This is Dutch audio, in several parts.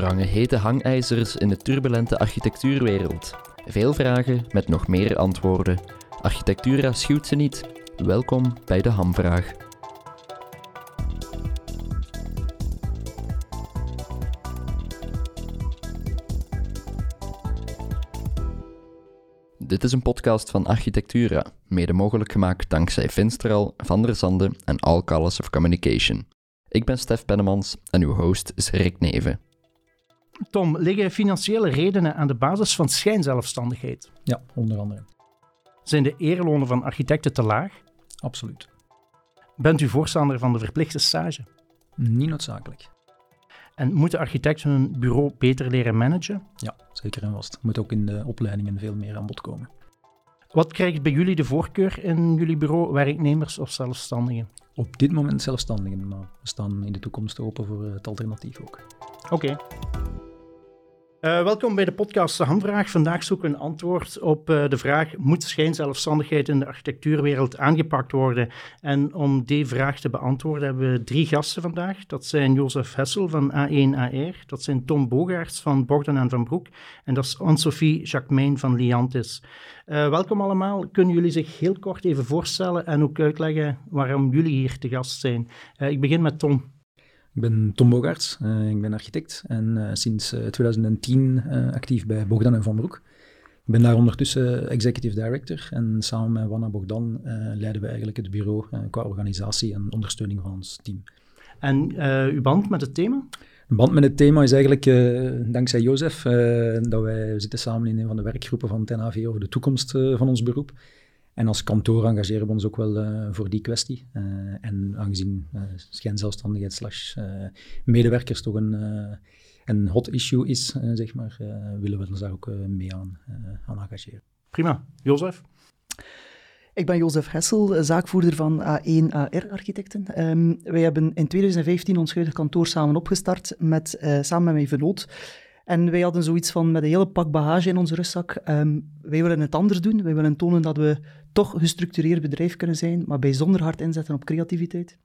Hangen hete hangijzers in de turbulente architectuurwereld. Veel vragen met nog meer antwoorden. Architectura schuwt ze niet. Welkom bij de Hamvraag. Dit is een podcast van Architectura, mede mogelijk gemaakt dankzij Finstral, Van der Zande en All Colors of Communication. Ik ben Stef Pennemans en uw host is Rick Neven. Tom, liggen financiële redenen aan de basis van schijnzelfstandigheid? Ja, onder andere. Zijn de erelonen van architecten te laag? Absoluut. Bent u voorstander van de verplichte stage? Niet noodzakelijk. En moeten architecten hun bureau beter leren managen? Ja, zeker en vast. Moet ook in de opleidingen veel meer aan bod komen. Wat krijgt bij jullie de voorkeur in jullie bureau, werknemers of zelfstandigen? Op dit moment zelfstandigen, maar we staan in de toekomst open voor het alternatief ook. Oké. Uh, welkom bij de podcast De Handvraag. Vandaag zoeken we een antwoord op uh, de vraag: moet schijnzelfstandigheid in de architectuurwereld aangepakt worden? En om die vraag te beantwoorden hebben we drie gasten vandaag. Dat zijn Jozef Hessel van A1AR, dat zijn Tom Bogaerts van Bogdan en Van Broek en dat is Anne-Sophie Jacquemain van Liantis. Uh, welkom allemaal. Kunnen jullie zich heel kort even voorstellen en ook uitleggen waarom jullie hier te gast zijn? ik begin met Tom. Ik ben Tom Bogaerts, uh, ik ben architect en uh, sinds uh, 2010 actief bij Bogdan en Van Broek. Ik ben daar ondertussen executive director en samen met Wanna Bogdan leiden we eigenlijk het bureau qua organisatie en ondersteuning van ons team. En uw band met het thema? De band met het thema is eigenlijk dankzij Jozef dat wij zitten samen in een van de werkgroepen van het NAV over de toekomst van ons beroep. En als kantoor engageren we ons ook wel uh, voor die kwestie. Uh, en aangezien uh, schijnzelfstandigheid slash medewerkers toch een, een hot issue is, zeg maar, willen we ons daar ook mee aan, aan engageren. Prima. Jozef? Ik ben Jozef Hessel, zaakvoerder van A1AR Architecten. Um, wij hebben in 2015 ons huidige kantoor samen opgestart, met, samen met mijn vernoot. En wij hadden zoiets van met een hele pak bagage in onze rugzak. Um, wij willen het anders doen. Wij willen tonen dat we toch gestructureerd bedrijf kunnen zijn, maar bijzonder hard inzetten op creativiteit.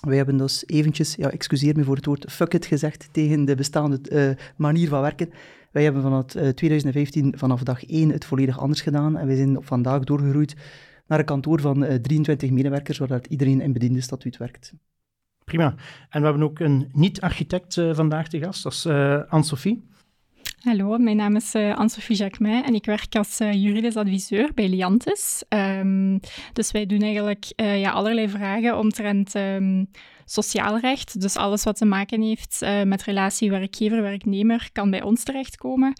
Wij hebben dus eventjes, ja, excuseer me voor het woord fuck it gezegd tegen de bestaande uh, manier van werken. Wij hebben vanaf uh, 2015 vanaf dag 1 het volledig anders gedaan en wij zijn op vandaag doorgegroeid naar een kantoor van uh, 23 medewerkers, waar iedereen in bediende statuut werkt. Prima. En we hebben ook een niet-architect vandaag te gast, dat is Anne-Sophie. Hallo, mijn naam is uh, Anne-Sophie Jacquemin en ik werk als uh, juridisch adviseur bij Liantis. Um, dus wij doen eigenlijk uh, ja, allerlei vragen omtrent um, sociaal recht. Dus alles wat te maken heeft met relatie werkgever-werknemer kan bij ons terechtkomen.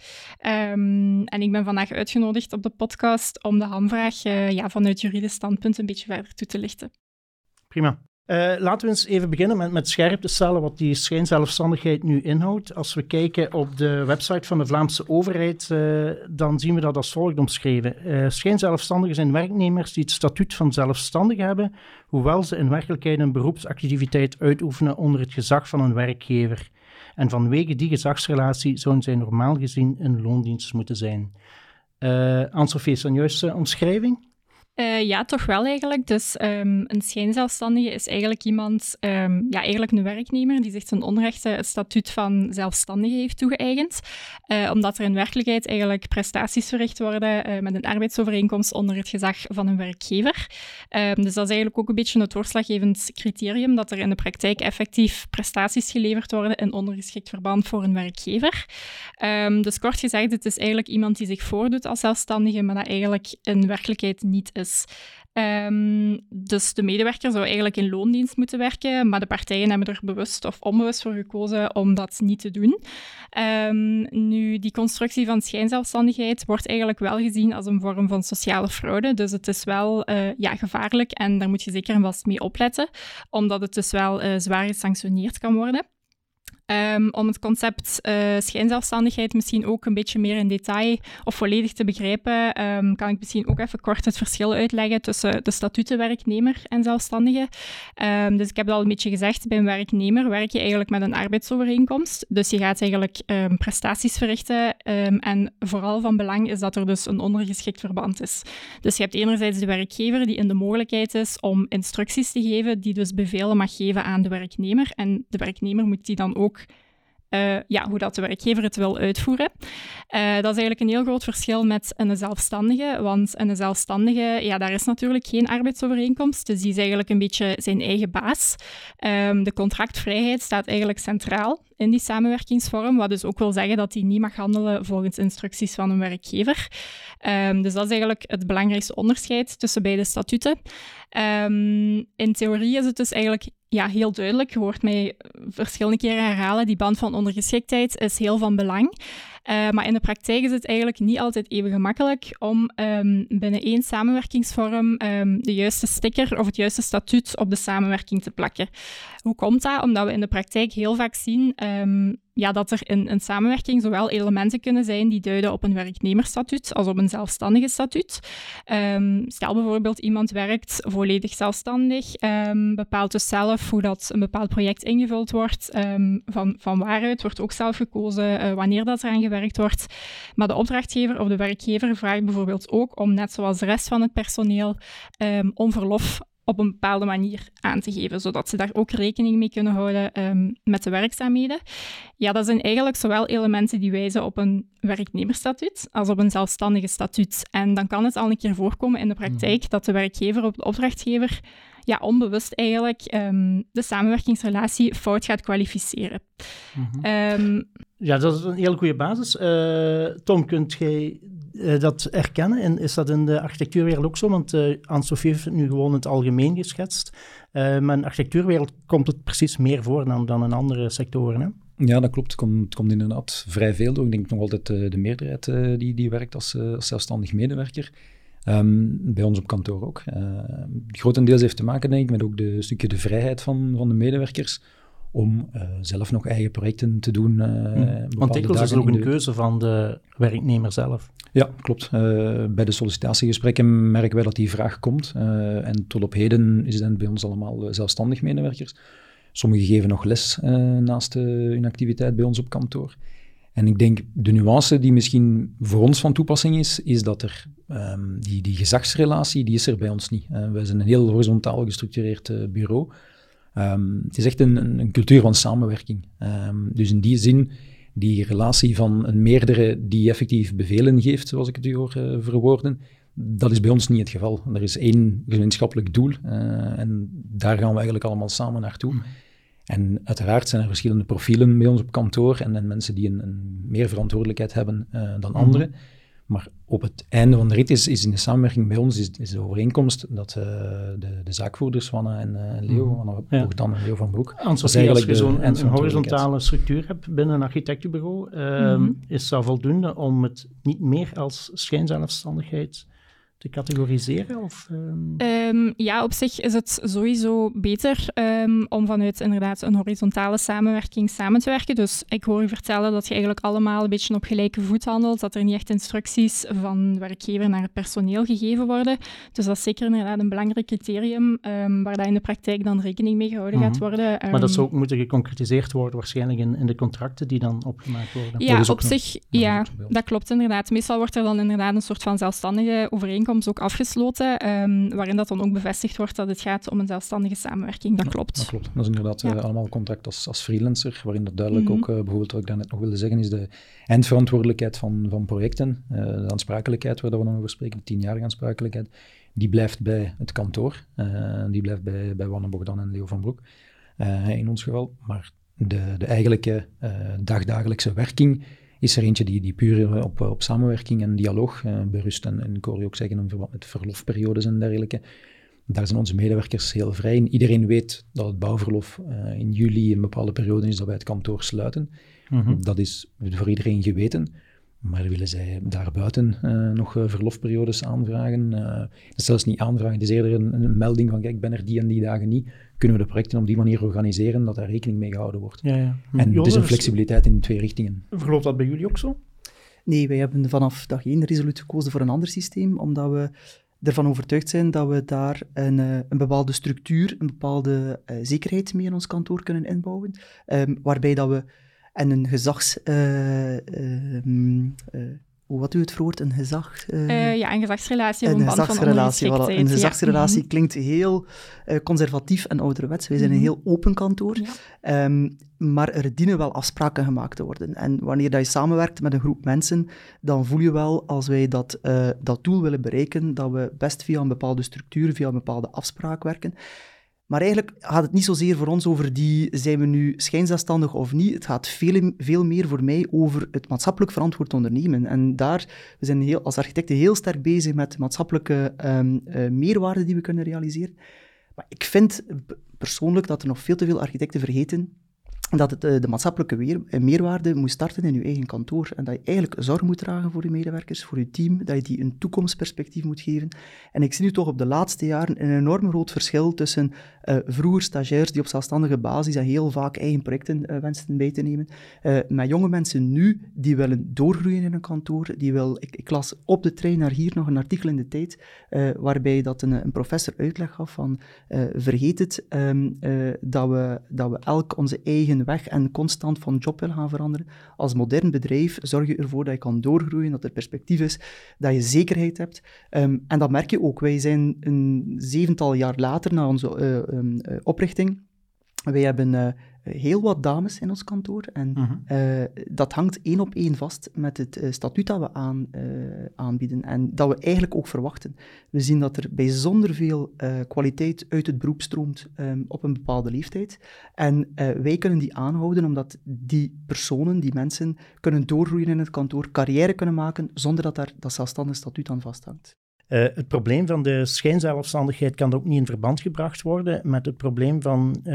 Um, en ik ben vandaag uitgenodigd op de podcast om de hamvraag ja, vanuit juridisch standpunt een beetje verder toe te lichten. Prima. Uh, laten we eens even beginnen met, met scherp te stellen wat die schijnzelfstandigheid nu inhoudt. Als we kijken op de website van de Vlaamse overheid, uh, dan zien we dat als volgt omschreven. Uh, schijnzelfstandigen zijn werknemers die het statuut van zelfstandig hebben, hoewel ze in werkelijkheid een beroepsactiviteit uitoefenen onder het gezag van een werkgever. En vanwege die gezagsrelatie zouden zij normaal gezien in loondienst moeten zijn. Uh, Anne-Sophie, een juiste omschrijving? Uh, ja, toch wel eigenlijk. Dus um, een schijnzelfstandige is eigenlijk iemand, um, ja, eigenlijk een werknemer die zich ten onrechte het statuut van zelfstandige heeft toegeëigend. Uh, omdat er in werkelijkheid eigenlijk prestaties verricht worden uh, met een arbeidsovereenkomst onder het gezag van een werkgever. Um, dus dat is eigenlijk ook een beetje het doorslaggevend criterium dat er in de praktijk effectief prestaties geleverd worden in ondergeschikt verband voor een werkgever. dus kort gezegd, het is eigenlijk iemand die zich voordoet als zelfstandige, maar dat eigenlijk in werkelijkheid niet is. Um, dus de medewerker zou eigenlijk in loondienst moeten werken, maar de partijen hebben er bewust of onbewust voor gekozen om dat niet te doen. Um, nu, die constructie van schijnzelfstandigheid wordt eigenlijk wel gezien als een vorm van sociale fraude, dus het is wel uh, ja, gevaarlijk en daar moet je zeker en vast mee opletten, omdat het dus wel uh, zwaar gesanctioneerd kan worden. Um, om het concept uh, schijnzelfstandigheid misschien ook een beetje meer in detail of volledig te begrijpen, um, kan ik misschien ook even kort het verschil uitleggen tussen de statutenwerknemer en zelfstandige. Um, dus ik heb het al een beetje gezegd, bij een werknemer werk je eigenlijk met een arbeidsovereenkomst. Dus je gaat eigenlijk prestaties verrichten en vooral van belang is dat er dus een ondergeschikt verband is. Dus je hebt enerzijds de werkgever die in de mogelijkheid is om instructies te geven, die dus bevelen mag geven aan de werknemer en de werknemer moet die dan ook uh, ja, hoe dat de werkgever het wil uitvoeren. Uh, dat is eigenlijk een heel groot verschil met een zelfstandige, want een zelfstandige, ja, daar is natuurlijk geen arbeidsovereenkomst, dus die is eigenlijk een beetje zijn eigen baas. Um, de contractvrijheid staat eigenlijk centraal in die samenwerkingsvorm, wat dus ook wil zeggen dat hij niet mag handelen volgens instructies van een werkgever. Um, dus dat is eigenlijk het belangrijkste onderscheid tussen beide statuten. Um, in theorie is het dus eigenlijk ja, heel duidelijk. Je hoort mij verschillende keren herhalen. Die band van ondergeschiktheid is heel van belang. Uh, maar in de praktijk is het eigenlijk niet altijd even gemakkelijk om um, binnen één samenwerkingsvorm um, de juiste sticker of het juiste statuut op de samenwerking te plakken. Hoe komt dat? Omdat we in de praktijk heel vaak zien um, ja, dat er in een samenwerking zowel elementen kunnen zijn die duiden op een werknemersstatuut als op een zelfstandige statuut. Um, stel bijvoorbeeld iemand werkt volledig zelfstandig, um, bepaalt dus zelf hoe dat een bepaald project ingevuld wordt, um, van, van waaruit wordt ook zelf gekozen uh, wanneer dat eraan gewerkt wordt. Maar de opdrachtgever of de werkgever vraagt bijvoorbeeld ook om, net zoals de rest van het personeel, om verlof op een bepaalde manier aan te geven, zodat ze daar ook rekening mee kunnen houden um, met de werkzaamheden. Ja, dat zijn eigenlijk zowel elementen die wijzen op een werknemersstatuut als op een zelfstandige statuut. En dan kan het al een keer voorkomen in de praktijk mhm. dat de werkgever of de opdrachtgever ja, onbewust eigenlijk um, de samenwerkingsrelatie fout gaat kwalificeren. Mm um, ja, dat is een hele goede basis. Uh, Tom, kunt jij uh, dat erkennen? En is dat in de architectuurwereld ook zo? Want uh, Anne-Sophie heeft het nu gewoon in het algemeen geschetst. maar in de architectuurwereld komt het precies meer voor dan, dan in andere sectoren. Hè? Ja, dat klopt. Het komt, komt inderdaad vrij veel door. Ik denk nog altijd de meerderheid die, die werkt als, zelfstandig medewerker. Um, bij ons op kantoor ook. Grotendeels heeft te maken, denk ik, met ook de stukje de vrijheid van, van de medewerkers om uh, zelf nog eigen projecten te doen. Uh, Want dikwijls is ook een keuze van de werknemer zelf. Ja, klopt. bij de sollicitatiegesprekken merken wij dat die vraag komt. en tot op heden is het bij ons allemaal zelfstandig medewerkers. Sommigen geven nog les naast hun activiteit bij ons op kantoor. En ik denk, de nuance die misschien voor ons van toepassing is, is dat er um, die, die gezagsrelatie, die is er bij ons niet. Wij zijn een heel horizontaal gestructureerd bureau. Um, het is echt een, een, cultuur van samenwerking. Um, dus in die zin, die relatie van een meerdere die effectief bevelen geeft, zoals ik het u hoor uh, verwoorden, dat is bij ons niet het geval. Er is één gemeenschappelijk doel en daar gaan we eigenlijk allemaal samen naartoe. Mm. En uiteraard zijn er verschillende profielen bij ons op kantoor en, en mensen die een, een, meer verantwoordelijkheid hebben uh, dan mhm. anderen. Maar op het einde van de rit is, is in de samenwerking bij ons is, is de overeenkomst dat uh, de, de zaakvoerders, Wanne en, uh, Leo, mm. Wanne ja. Bogdan en Leo van Broek... Als, als je zo'n een, horizontale structuur hebt binnen een architectenbureau, uh, mm -hmm. is dat voldoende om het niet meer als schijnzelfstandigheid te categoriseren? Of, um... ja, op zich is het sowieso beter um, om vanuit inderdaad een horizontale samenwerking samen te werken. Dus ik hoor u vertellen dat je eigenlijk allemaal een beetje op gelijke voet handelt, dat er niet echt instructies van werkgever naar het personeel gegeven worden. Dus dat is zeker inderdaad een belangrijk criterium um, waar dat in de praktijk dan rekening mee gehouden gaat mhm. worden. maar dat zou ook moeten geconcretiseerd worden waarschijnlijk in, in de contracten die dan opgemaakt worden. Ja, op zich, ja, dat klopt inderdaad. Meestal wordt er dan inderdaad een soort van zelfstandige overeenkomst ook afgesloten, um, waarin dat dan ook bevestigd wordt dat het gaat om een zelfstandige samenwerking. Dat klopt. dat klopt. Dat is inderdaad uh, allemaal contract als, als freelancer, waarin dat duidelijk mm -hmm. ook, uh, bijvoorbeeld wat ik daarnet nog wilde zeggen, is de eindverantwoordelijkheid van, van projecten, uh, de aansprakelijkheid waar we dan over spreken, de tienjarige aansprakelijkheid, die blijft bij het kantoor, die blijft bij, bij Wanne Bogdan en Leo van Broek, in ons geval. Maar de, de eigenlijke dagdagelijkse werking is er eentje die, die puur op, op samenwerking en dialoog uh, berust. En, en ik hoor je ook zeggen in verband met verlofperiodes en dergelijke. Daar zijn onze medewerkers heel vrij in. Iedereen weet dat het bouwverlof uh, in juli een bepaalde periode is dat wij het kantoor sluiten. Mm -hmm. Dat is voor iedereen geweten. Maar willen zij daarbuiten uh, nog uh, verlofperiodes aanvragen? Uh, dat is zelfs niet aanvragen, het is eerder een, een, melding van kijk, ik ben er die en die dagen niet. Kunnen we de projecten op die manier organiseren dat daar rekening mee gehouden wordt? Ja, ja. En het is een flexibiliteit in twee richtingen. Verloopt dat bij jullie ook zo? Nee, wij hebben vanaf dag één resoluut gekozen voor een ander systeem, omdat we ervan overtuigd zijn dat we daar een, een bepaalde structuur, een bepaalde zekerheid mee in ons kantoor kunnen inbouwen, um, waarbij dat we en een gezagscultuur wat u het woord, een gezag... Ja, een gezagsrelatie. Een gezagsrelatie, voilà. Een gezagsrelatie ja. klinkt heel conservatief en ouderwets. Wij zijn een mhm. heel open kantoor. Ja. Um, maar er dienen wel afspraken gemaakt te worden. En wanneer dat je samenwerkt met een groep mensen, dan voel je wel, als wij dat, uh, dat doel willen bereiken, dat we best via een bepaalde structuur, via een bepaalde afspraak werken. Maar eigenlijk gaat het niet zozeer voor ons over die, zijn we nu schijnzelfstandig of niet. Het gaat veel, veel meer voor mij over het maatschappelijk verantwoord ondernemen. En daar, we zijn heel, als architecten heel sterk bezig met maatschappelijke um, uh, meerwaarde die we kunnen realiseren. Maar ik vind persoonlijk dat er nog veel te veel architecten vergeten dat het, eh, de maatschappelijke eh, meerwaarde moet starten in je eigen kantoor. En dat je eigenlijk zorg moet dragen voor je medewerkers, voor je team, dat je die een toekomstperspectief moet geven. En ik zie nu toch op de laatste jaren een enorm groot verschil tussen uh, vroeger stagiairs die op zelfstandige basis en heel vaak eigen projecten uh, wensten bij te nemen, uh, met jonge mensen nu die willen doorgroeien in een kantoor. Die wil, ik, ik las op de trein naar hier nog een artikel in de tijd, waarbij dat een, een, professor uitleg gaf van vergeet het um, dat, we, dat we elk onze eigen weg en constant van job wil gaan veranderen. Als modern bedrijf zorg je ervoor dat je kan doorgroeien, dat er perspectief is, dat je zekerheid hebt. Um, en dat merk je ook. Wij zijn een zevental jaar later na onze uh, um, uh, oprichting. Wij hebben uh, heel wat dames in ons kantoor. En uh -huh. uh, dat hangt één op één vast met het uh, statuut dat we aan, uh, aanbieden en dat we eigenlijk ook verwachten. We zien dat er bijzonder veel kwaliteit uit het beroep stroomt um, op een bepaalde leeftijd. En wij kunnen die aanhouden omdat die personen, die mensen, kunnen doorgroeien in het kantoor, carrière kunnen maken, zonder dat daar dat zelfstandig statuut aan vasthangt. Uh, het probleem van de schijnzelfstandigheid kan ook niet in verband gebracht worden met het probleem van uh,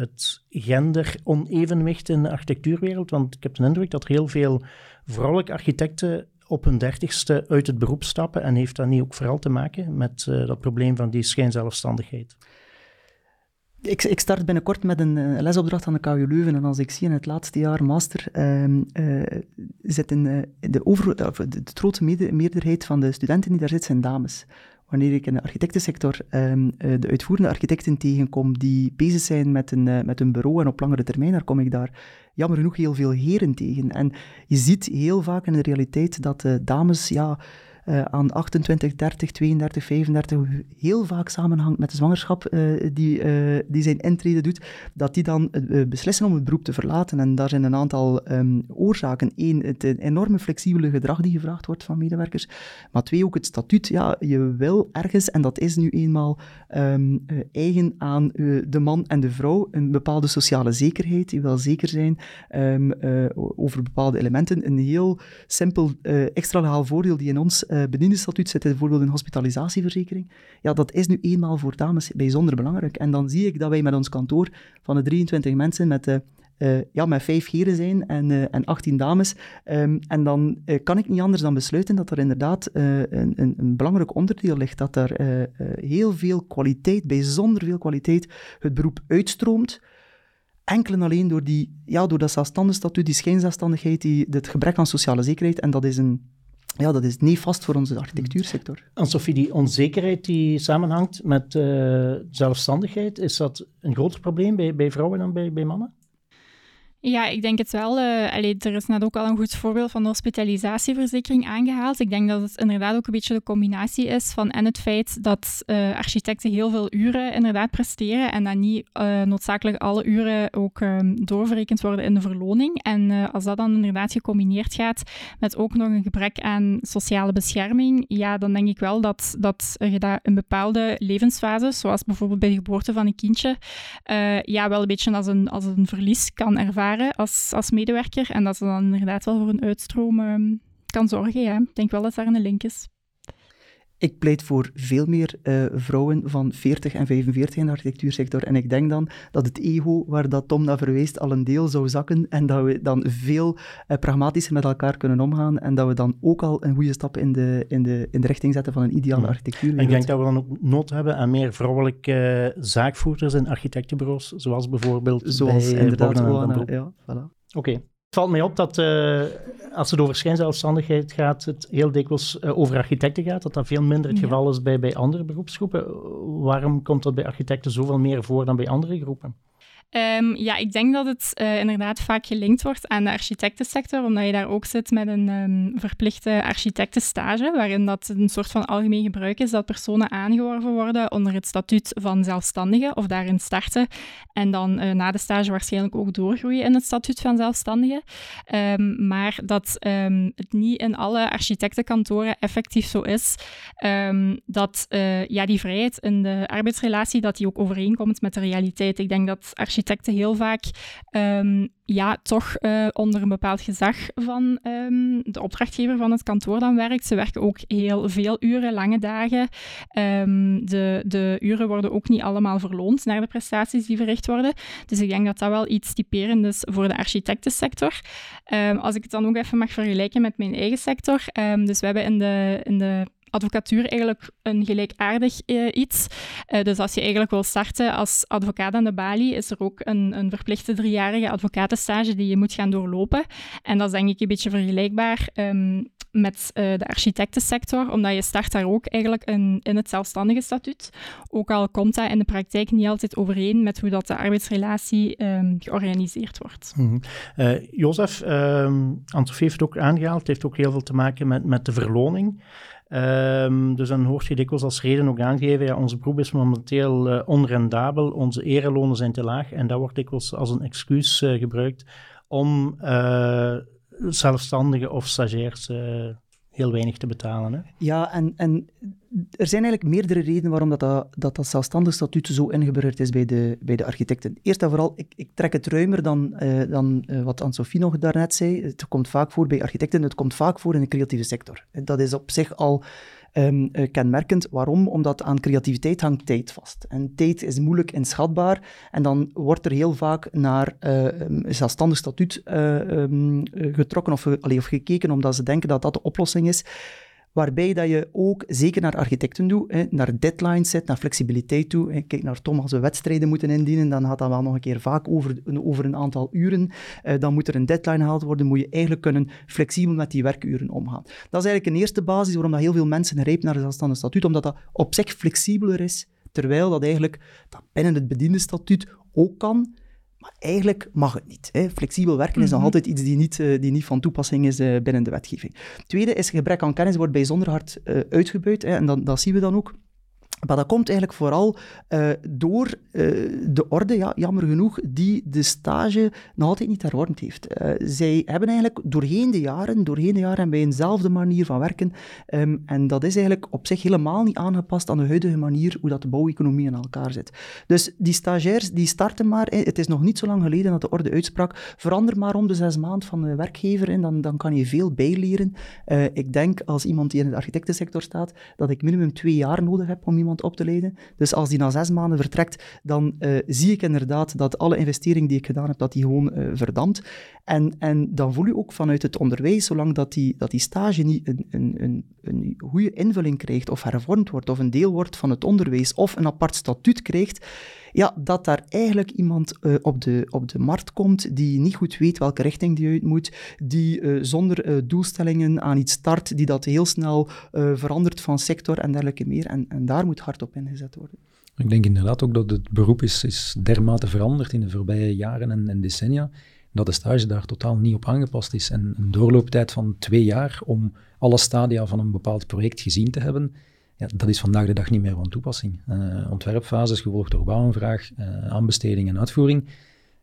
het gender-onevenwicht in de architectuurwereld. Want ik heb de indruk dat heel veel vrouwelijke architecten op hun dertigste uit het beroep stappen. En heeft dat niet ook vooral te maken met uh, dat probleem van die schijnzelfstandigheid? Ik, ik, start binnenkort met een, een, lesopdracht aan de KU Leuven. En als ik zie in het laatste jaar master, uh, uh, zitten uh, de, over, de, de, grote meerderheid van de studenten die daar zitten, zijn dames. Wanneer ik in de architectensector ehm, de uitvoerende architecten tegenkom die bezig zijn met een, met een bureau en op langere termijn, dan kom ik daar jammer genoeg heel veel heren tegen. En je ziet heel vaak in de realiteit dat dames, ja uh, aan 28, 30, 32, 35 heel vaak samenhangt met de zwangerschap uh, die, uh, die zijn intrede doet, dat die dan beslissen om het beroep te verlaten. En daar zijn een aantal um, oorzaken. Eén, het enorme flexibele gedrag die gevraagd wordt van medewerkers. Maar twee, ook het statuut. Ja, je wil ergens, en dat is nu eenmaal um, eigen aan de man en de vrouw, een bepaalde sociale zekerheid. Je wil zeker zijn um, over bepaalde elementen. Een heel simpel extra legaal voordeel die in ons uh, bediendenstatuut zit bijvoorbeeld een hospitalisatieverzekering. Ja, dat is nu eenmaal voor dames bijzonder belangrijk. En dan zie ik dat wij met ons kantoor van de 23 mensen met uh, uh, ja, met vijf heren zijn en, en 18 dames. Um, en dan kan ik niet anders dan besluiten dat er inderdaad een, een, een, belangrijk onderdeel ligt. Dat er heel veel kwaliteit, bijzonder veel kwaliteit, het beroep uitstroomt. Enkel en alleen door, die, ja, door dat zelfstandig statuut, die schijnzelfstandigheid, die, het gebrek aan sociale zekerheid. En dat is een ja, dat is niet vast voor onze architectuursector. En Sophie, die onzekerheid die samenhangt met uh, zelfstandigheid, is dat een groter probleem bij, bij vrouwen dan bij, bij mannen? Ja, ik denk het wel. Allee, er is net ook al een goed voorbeeld van de hospitalisatieverzekering aangehaald. Ik denk dat het inderdaad ook een beetje de combinatie is van en het feit dat uh, architecten heel veel uren inderdaad presteren en dat niet uh, noodzakelijk alle uren ook um, doorverrekend worden in de verloning. En als dat dan inderdaad gecombineerd gaat met ook nog een gebrek aan sociale bescherming, ja, dan denk ik wel dat, dat je een bepaalde levensfase, zoals bijvoorbeeld bij de geboorte van een kindje, ja, wel een beetje als een, als een verlies kan ervaren als, als medewerker. En dat ze dan inderdaad wel voor een uitstroom um, kan zorgen. Ik denk wel dat daar een link is. Ik pleit voor veel meer uh, vrouwen van 40 en 45 in de architectuursector. En ik denk dan dat het ego, waar dat Tom naar verweest, al een deel zou zakken. En dat we dan veel uh, pragmatischer met elkaar kunnen omgaan. En dat we dan ook al een goede stap in de, in de, in de richting zetten van een ideale architectuur. ik denk dat we dan ook nood hebben aan meer vrouwelijke uh, zaakvoerders in architectenbureaus. Zoals bijvoorbeeld zoals bij inderdaad Oana, ja, voilà. Oké. Okay. Het valt mij op dat uh, als het over schijnzelfstandigheid gaat, het heel dikwijls uh, over architecten gaat, dat dat veel minder het ja. geval is bij, bij andere beroepsgroepen. Waarom komt dat bij architecten zoveel meer voor dan bij andere groepen? Um, ja, ik denk dat het uh, inderdaad vaak gelinkt wordt aan de architectensector, omdat je daar ook zit met een um, verplichte architectenstage, waarin dat een soort van algemeen gebruik is dat personen aangeworven worden onder het statuut van zelfstandige of daarin starten en dan uh, na de stage waarschijnlijk ook doorgroeien in het statuut van zelfstandige. Um, maar dat het niet in alle architectenkantoren effectief zo is dat uh, ja, die vrijheid in de arbeidsrelatie dat die ook overeenkomt met de realiteit. Ik denk dat architecten architecten heel vaak um, ja, toch uh, onder een bepaald gezag van um, de opdrachtgever van het kantoor dan werkt. Ze werken ook heel veel uren, lange dagen. Um, de, de uren worden ook niet allemaal verloond naar de prestaties die verricht worden. Dus ik denk dat dat wel iets typerend is voor de architectensector. als ik het dan ook even mag vergelijken met mijn eigen sector. dus we hebben in de, in de advocatuur eigenlijk een gelijkaardig uh, iets. Uh, dus als je eigenlijk wil starten als advocaat aan de balie, is er ook een, een verplichte driejarige advocatenstage die je moet gaan doorlopen. En dat is denk ik een beetje vergelijkbaar um, met uh, de architectensector, omdat je start daar ook eigenlijk in, het zelfstandige statuut. Ook al komt dat in de praktijk niet altijd overeen met hoe dat de arbeidsrelatie um, georganiseerd wordt. Mm -hmm. Jozef, um, Antof heeft het ook aangehaald, het heeft ook heel veel te maken met, met de verloning. Um, dus dan hoort je dikwijls als reden ook aangeven, ja, onze beroep is momenteel uh, onrendabel, onze erelonen zijn te laag en dat wordt dikwijls als een excuus uh, gebruikt om uh, zelfstandigen of stagiairs heel weinig te betalen. Hè? Ja, en, en er zijn eigenlijk meerdere redenen waarom dat, dat, dat, zelfstandig statuut zo ingeburgerd is bij de, bij de architecten. Eerst en vooral, ik, ik trek het ruimer dan, uh, dan uh, wat Anne-Sophie nog daarnet zei. Het komt vaak voor bij architecten, het komt vaak voor in de creatieve sector. Dat is op zich al um, uh, kenmerkend. Waarom? Omdat aan creativiteit hangt tijd vast. En tijd is moeilijk inschatbaar. En dan wordt er heel vaak naar een zelfstandig statuut uh, um, getrokken of, allee, of gekeken, omdat ze denken dat dat de oplossing is waarbij dat je ook zeker naar architecten hè, naar deadlines zet, naar flexibiliteit toe. Kijk naar Tom, als we wedstrijden moeten indienen, dan gaat dat wel nog een keer vaak over, over een aantal uren. Uh, dan moet er een deadline gehaald worden, moet je eigenlijk kunnen flexibel met die werkuren omgaan. Dat is eigenlijk een eerste basis waarom dat heel veel mensen grijpen naar een zelfstandig statuut, omdat dat op zich flexibeler is, terwijl dat eigenlijk binnen het bediende statuut ook kan, maar eigenlijk mag het niet. Hè. Flexibel werken is nog mhm. altijd iets die niet, uh, die niet van toepassing is uh, binnen de wetgeving. Tweede is gebrek aan kennis wordt bijzonder hard uh, uitgebuit. Hè, en dat, dat zien we dan ook. Maar dat komt eigenlijk vooral uh, door uh, de orde, ja, jammer genoeg, die de stage nog altijd niet hervormd heeft. Uh, zij hebben eigenlijk doorheen de jaren, doorheen de jaren bij eenzelfde manier van werken. Um, en dat is eigenlijk op zich helemaal niet aangepast aan de huidige manier hoe dat de bouweconomie in elkaar zit. Dus die stagiairs, die starten maar. Het is nog niet zo lang geleden dat de orde uitsprak. Verander maar om de zes maanden van de werkgever en dan, dan kan je veel bijleren. ik denk, als iemand die in de architectensector staat, dat ik minimum twee jaar nodig heb om iemand op te leiden. Dus als die na zes maanden vertrekt, dan uh, zie ik inderdaad dat alle investering die ik gedaan heb, dat die gewoon uh, verdampt. En, en dan voel je ook vanuit het onderwijs, zolang dat die, dat die stage niet een, een, een, een goede invulling krijgt, of hervormd wordt, of een deel wordt van het onderwijs, of een apart statuut krijgt, ja, dat daar eigenlijk iemand uh, op, de, op de markt komt die niet goed weet welke richting die uit moet, die zonder doelstellingen aan iets start, die dat heel snel verandert van sector en dergelijke meer. En, en daar moet hard op ingezet worden. Ik denk inderdaad ook dat het beroep is, is dermate veranderd in de voorbije jaren en, en decennia, dat de stage daar totaal niet op aangepast is. En een doorlooptijd van twee jaar om alle stadia van een bepaald project gezien te hebben, ja, dat is vandaag de dag niet meer van toepassing. Uh, ontwerpfases gevolgd door bouwaanvraag, uh, aanbesteding en uitvoering.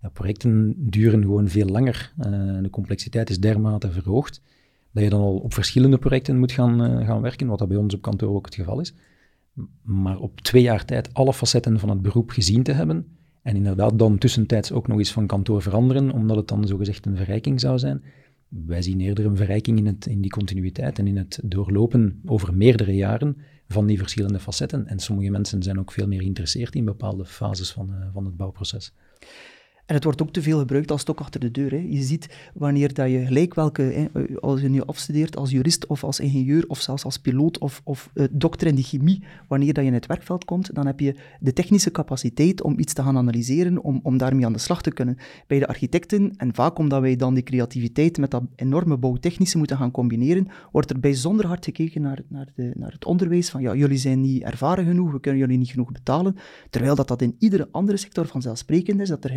Ja, projecten duren gewoon veel langer. Uh, de complexiteit is dermate verhoogd dat je dan al op verschillende projecten moet gaan, gaan werken, wat dat bij ons op kantoor ook het geval is. Maar op twee jaar tijd alle facetten van het beroep gezien te hebben en inderdaad dan tussentijds ook nog eens van kantoor veranderen, omdat het dan zogezegd een verrijking zou zijn. Wij zien eerder een verrijking in, het, in die continuïteit en in het doorlopen over meerdere jaren van die verschillende facetten. En sommige mensen zijn ook veel meer geïnteresseerd in bepaalde fases van, uh, van het bouwproces. En het wordt ook te veel gebruikt als stok achter de deur. Hè. Je ziet wanneer dat je gelijk welke, hè, als je nu afstudeert als jurist of als ingenieur of zelfs als piloot of, of uh, dokter in de chemie, wanneer dat je in het werkveld komt, dan heb je de technische capaciteit om iets te gaan analyseren, om, om daarmee aan de slag te kunnen. Bij de architecten, en vaak omdat wij dan die creativiteit met dat enorme bouwtechnische moeten gaan combineren, wordt er bijzonder hard gekeken naar, naar, de, naar het onderwijs van ja, jullie zijn niet ervaren genoeg, we kunnen jullie niet genoeg betalen, terwijl dat, dat in iedere andere sector vanzelfsprekend is, dat er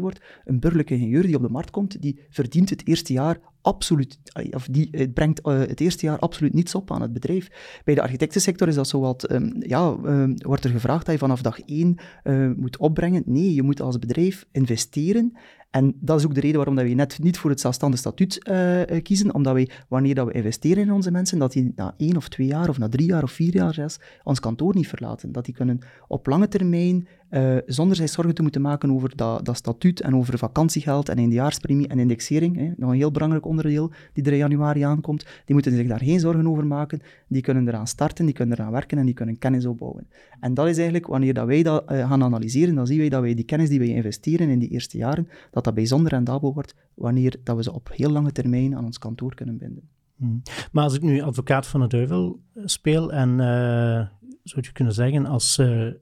wordt. Een burgerlijke ingenieur die op de markt komt, die verdient het eerste jaar absoluut, of die, het brengt uh, het eerste jaar absoluut niets op aan het bedrijf. Bij de architectensector is dat zo wat, um, ja, um, wordt er gevraagd dat je vanaf dag één uh, moet opbrengen. Nee, je moet als bedrijf investeren en dat is ook de reden waarom dat we net niet voor het zelfstandig statuut kiezen, omdat wij, wanneer dat we investeren in onze mensen, dat die na één of twee jaar of na drie jaar of vier jaar zelfs ons kantoor niet verlaten. Dat die kunnen op lange termijn, uh, zonder zich zorgen te moeten maken over dat, dat statuut en over vakantiegeld en eindejaarspremie en indexering, hè, nog een heel belangrijk onderdeel die er januari aankomt, die moeten zich daar geen zorgen over maken. Die kunnen eraan starten, die kunnen eraan werken en die kunnen kennis opbouwen. En dat is eigenlijk, wanneer dat wij dat gaan analyseren, dan zien wij dat wij die kennis die wij investeren in die eerste jaren, dat dat bijzonder rendabel wordt wanneer dat we ze op heel lange termijn aan ons kantoor kunnen binden. Hmm. Maar als ik nu advocaat van de duivel speel en uh, zou je kunnen zeggen als uh,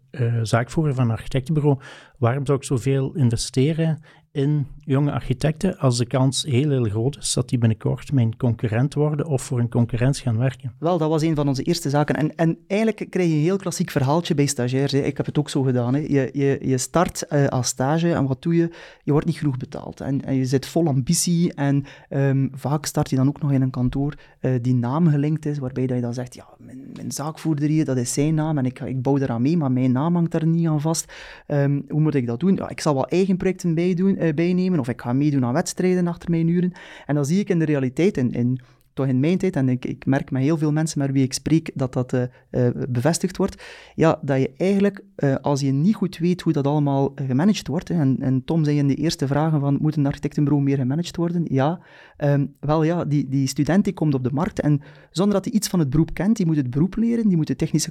zaakvoerder van een architectenbureau, waarom zou ik zoveel investeren in jonge architecten als de kans heel, heel groot is dat die binnenkort mijn concurrent worden of voor een concurrent gaan werken? Wel, dat was een van onze eerste zaken. En, en eigenlijk krijg je een heel klassiek verhaaltje bij stagiairs. Ik heb het ook zo gedaan. Hè. Je, je, je start uh, als stage en wat doe je? Je wordt niet genoeg betaald. En, en je zit vol ambitie en um, vaak start je dan ook nog in een kantoor uh, die naam gelinkt is, waarbij dat je dan zegt, ja, mijn, mijn zaakvoerder hier, dat is zijn naam en ik, ik bouw eraan mee, maar mijn naam hangt daar niet aan vast. Um, hoe moet ik dat doen? Ja, ik zal wel eigen projecten bijdoen, uh, bijnemen of ik ga meedoen aan wedstrijden achter mijn uren. En dan zie ik in de realiteit, in, in in mijn tijd, en ik, ik merk met heel veel mensen met wie ik spreek dat dat uh, uh, bevestigd wordt, ja, dat je eigenlijk, uh, als je niet goed weet hoe dat allemaal gemanaged wordt, en, en, Tom zei in de eerste vragen van, moet een architectenbureau meer gemanaged worden? Ja, um, wel ja, die, die student die komt op de markt en zonder dat hij iets van het beroep kent, die moet het beroep leren, die moet de technische,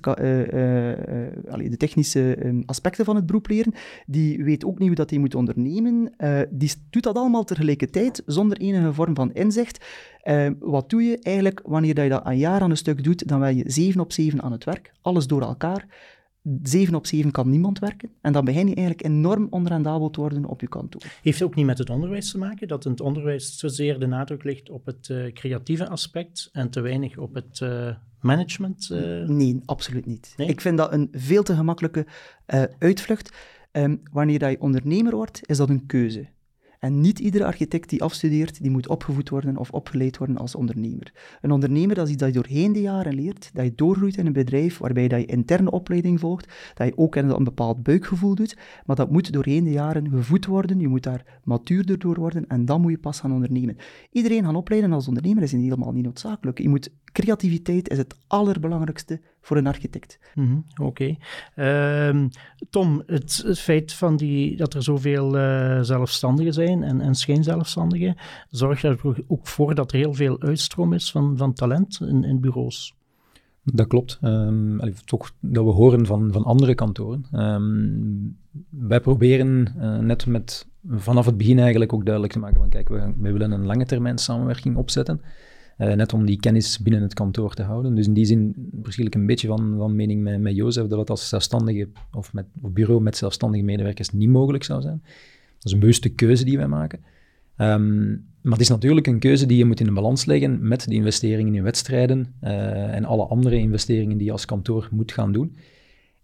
de technische um, aspecten van het beroep leren, die weet ook niet hoe dat hij moet ondernemen, die doet dat allemaal tegelijkertijd, zonder enige vorm van inzicht. Uh, wat doe je eigenlijk wanneer dat je dat een jaar aan een stuk doet? Dan ben je 7 op 7 aan het werk, alles door elkaar. 7 op 7 kan niemand werken. En dan begin je eigenlijk enorm onrendabel te worden op je kantoor. Heeft het ook niet met het onderwijs te maken? Dat in het onderwijs zozeer de nadruk ligt op het uh, creatieve aspect en te weinig op het uh, management? Uh... Nee, absoluut niet. Nee? Ik vind dat een veel te gemakkelijke uitvlucht. Um, wanneer dat je ondernemer wordt, is dat een keuze. En niet iedere architect die afstudeert, die moet opgevoed worden of opgeleid worden als ondernemer. Een ondernemer, dat is iets dat je doorheen de jaren leert, dat je doorgroeit in een bedrijf waarbij dat je interne opleiding volgt, dat je ook een bepaald buikgevoel doet, maar dat moet doorheen de jaren gevoed worden, je moet daar matuurder door worden en dan moet je pas gaan ondernemen. Iedereen gaan opleiden als ondernemer is helemaal niet noodzakelijk. Je moet, creativiteit is het allerbelangrijkste voor een architect. Mm Oké. Okay. Um, Tom, het, het, feit van die, dat er zoveel uh, zelfstandigen zijn en, en schijnzelfstandigen, zorgt er ook voor dat er heel veel uitstroom is van, van talent in, in bureaus. Dat klopt. Um, toch dat we horen van, van andere kantoren. Um, wij proberen uh, net met vanaf het begin eigenlijk ook duidelijk te maken van kijk, we, wij willen een lange termijn samenwerking opzetten. Uh, net om die kennis binnen het kantoor te houden. Dus in die zin verschil ik een beetje van, van mening met, met Jozef dat het als zelfstandige of met bureau met zelfstandige medewerkers niet mogelijk zou zijn. Dat is een bewuste keuze die wij maken. Um, maar het is natuurlijk een keuze die je moet in een balans leggen met de investeringen in wedstrijden uh, en alle andere investeringen die je als kantoor moet gaan doen.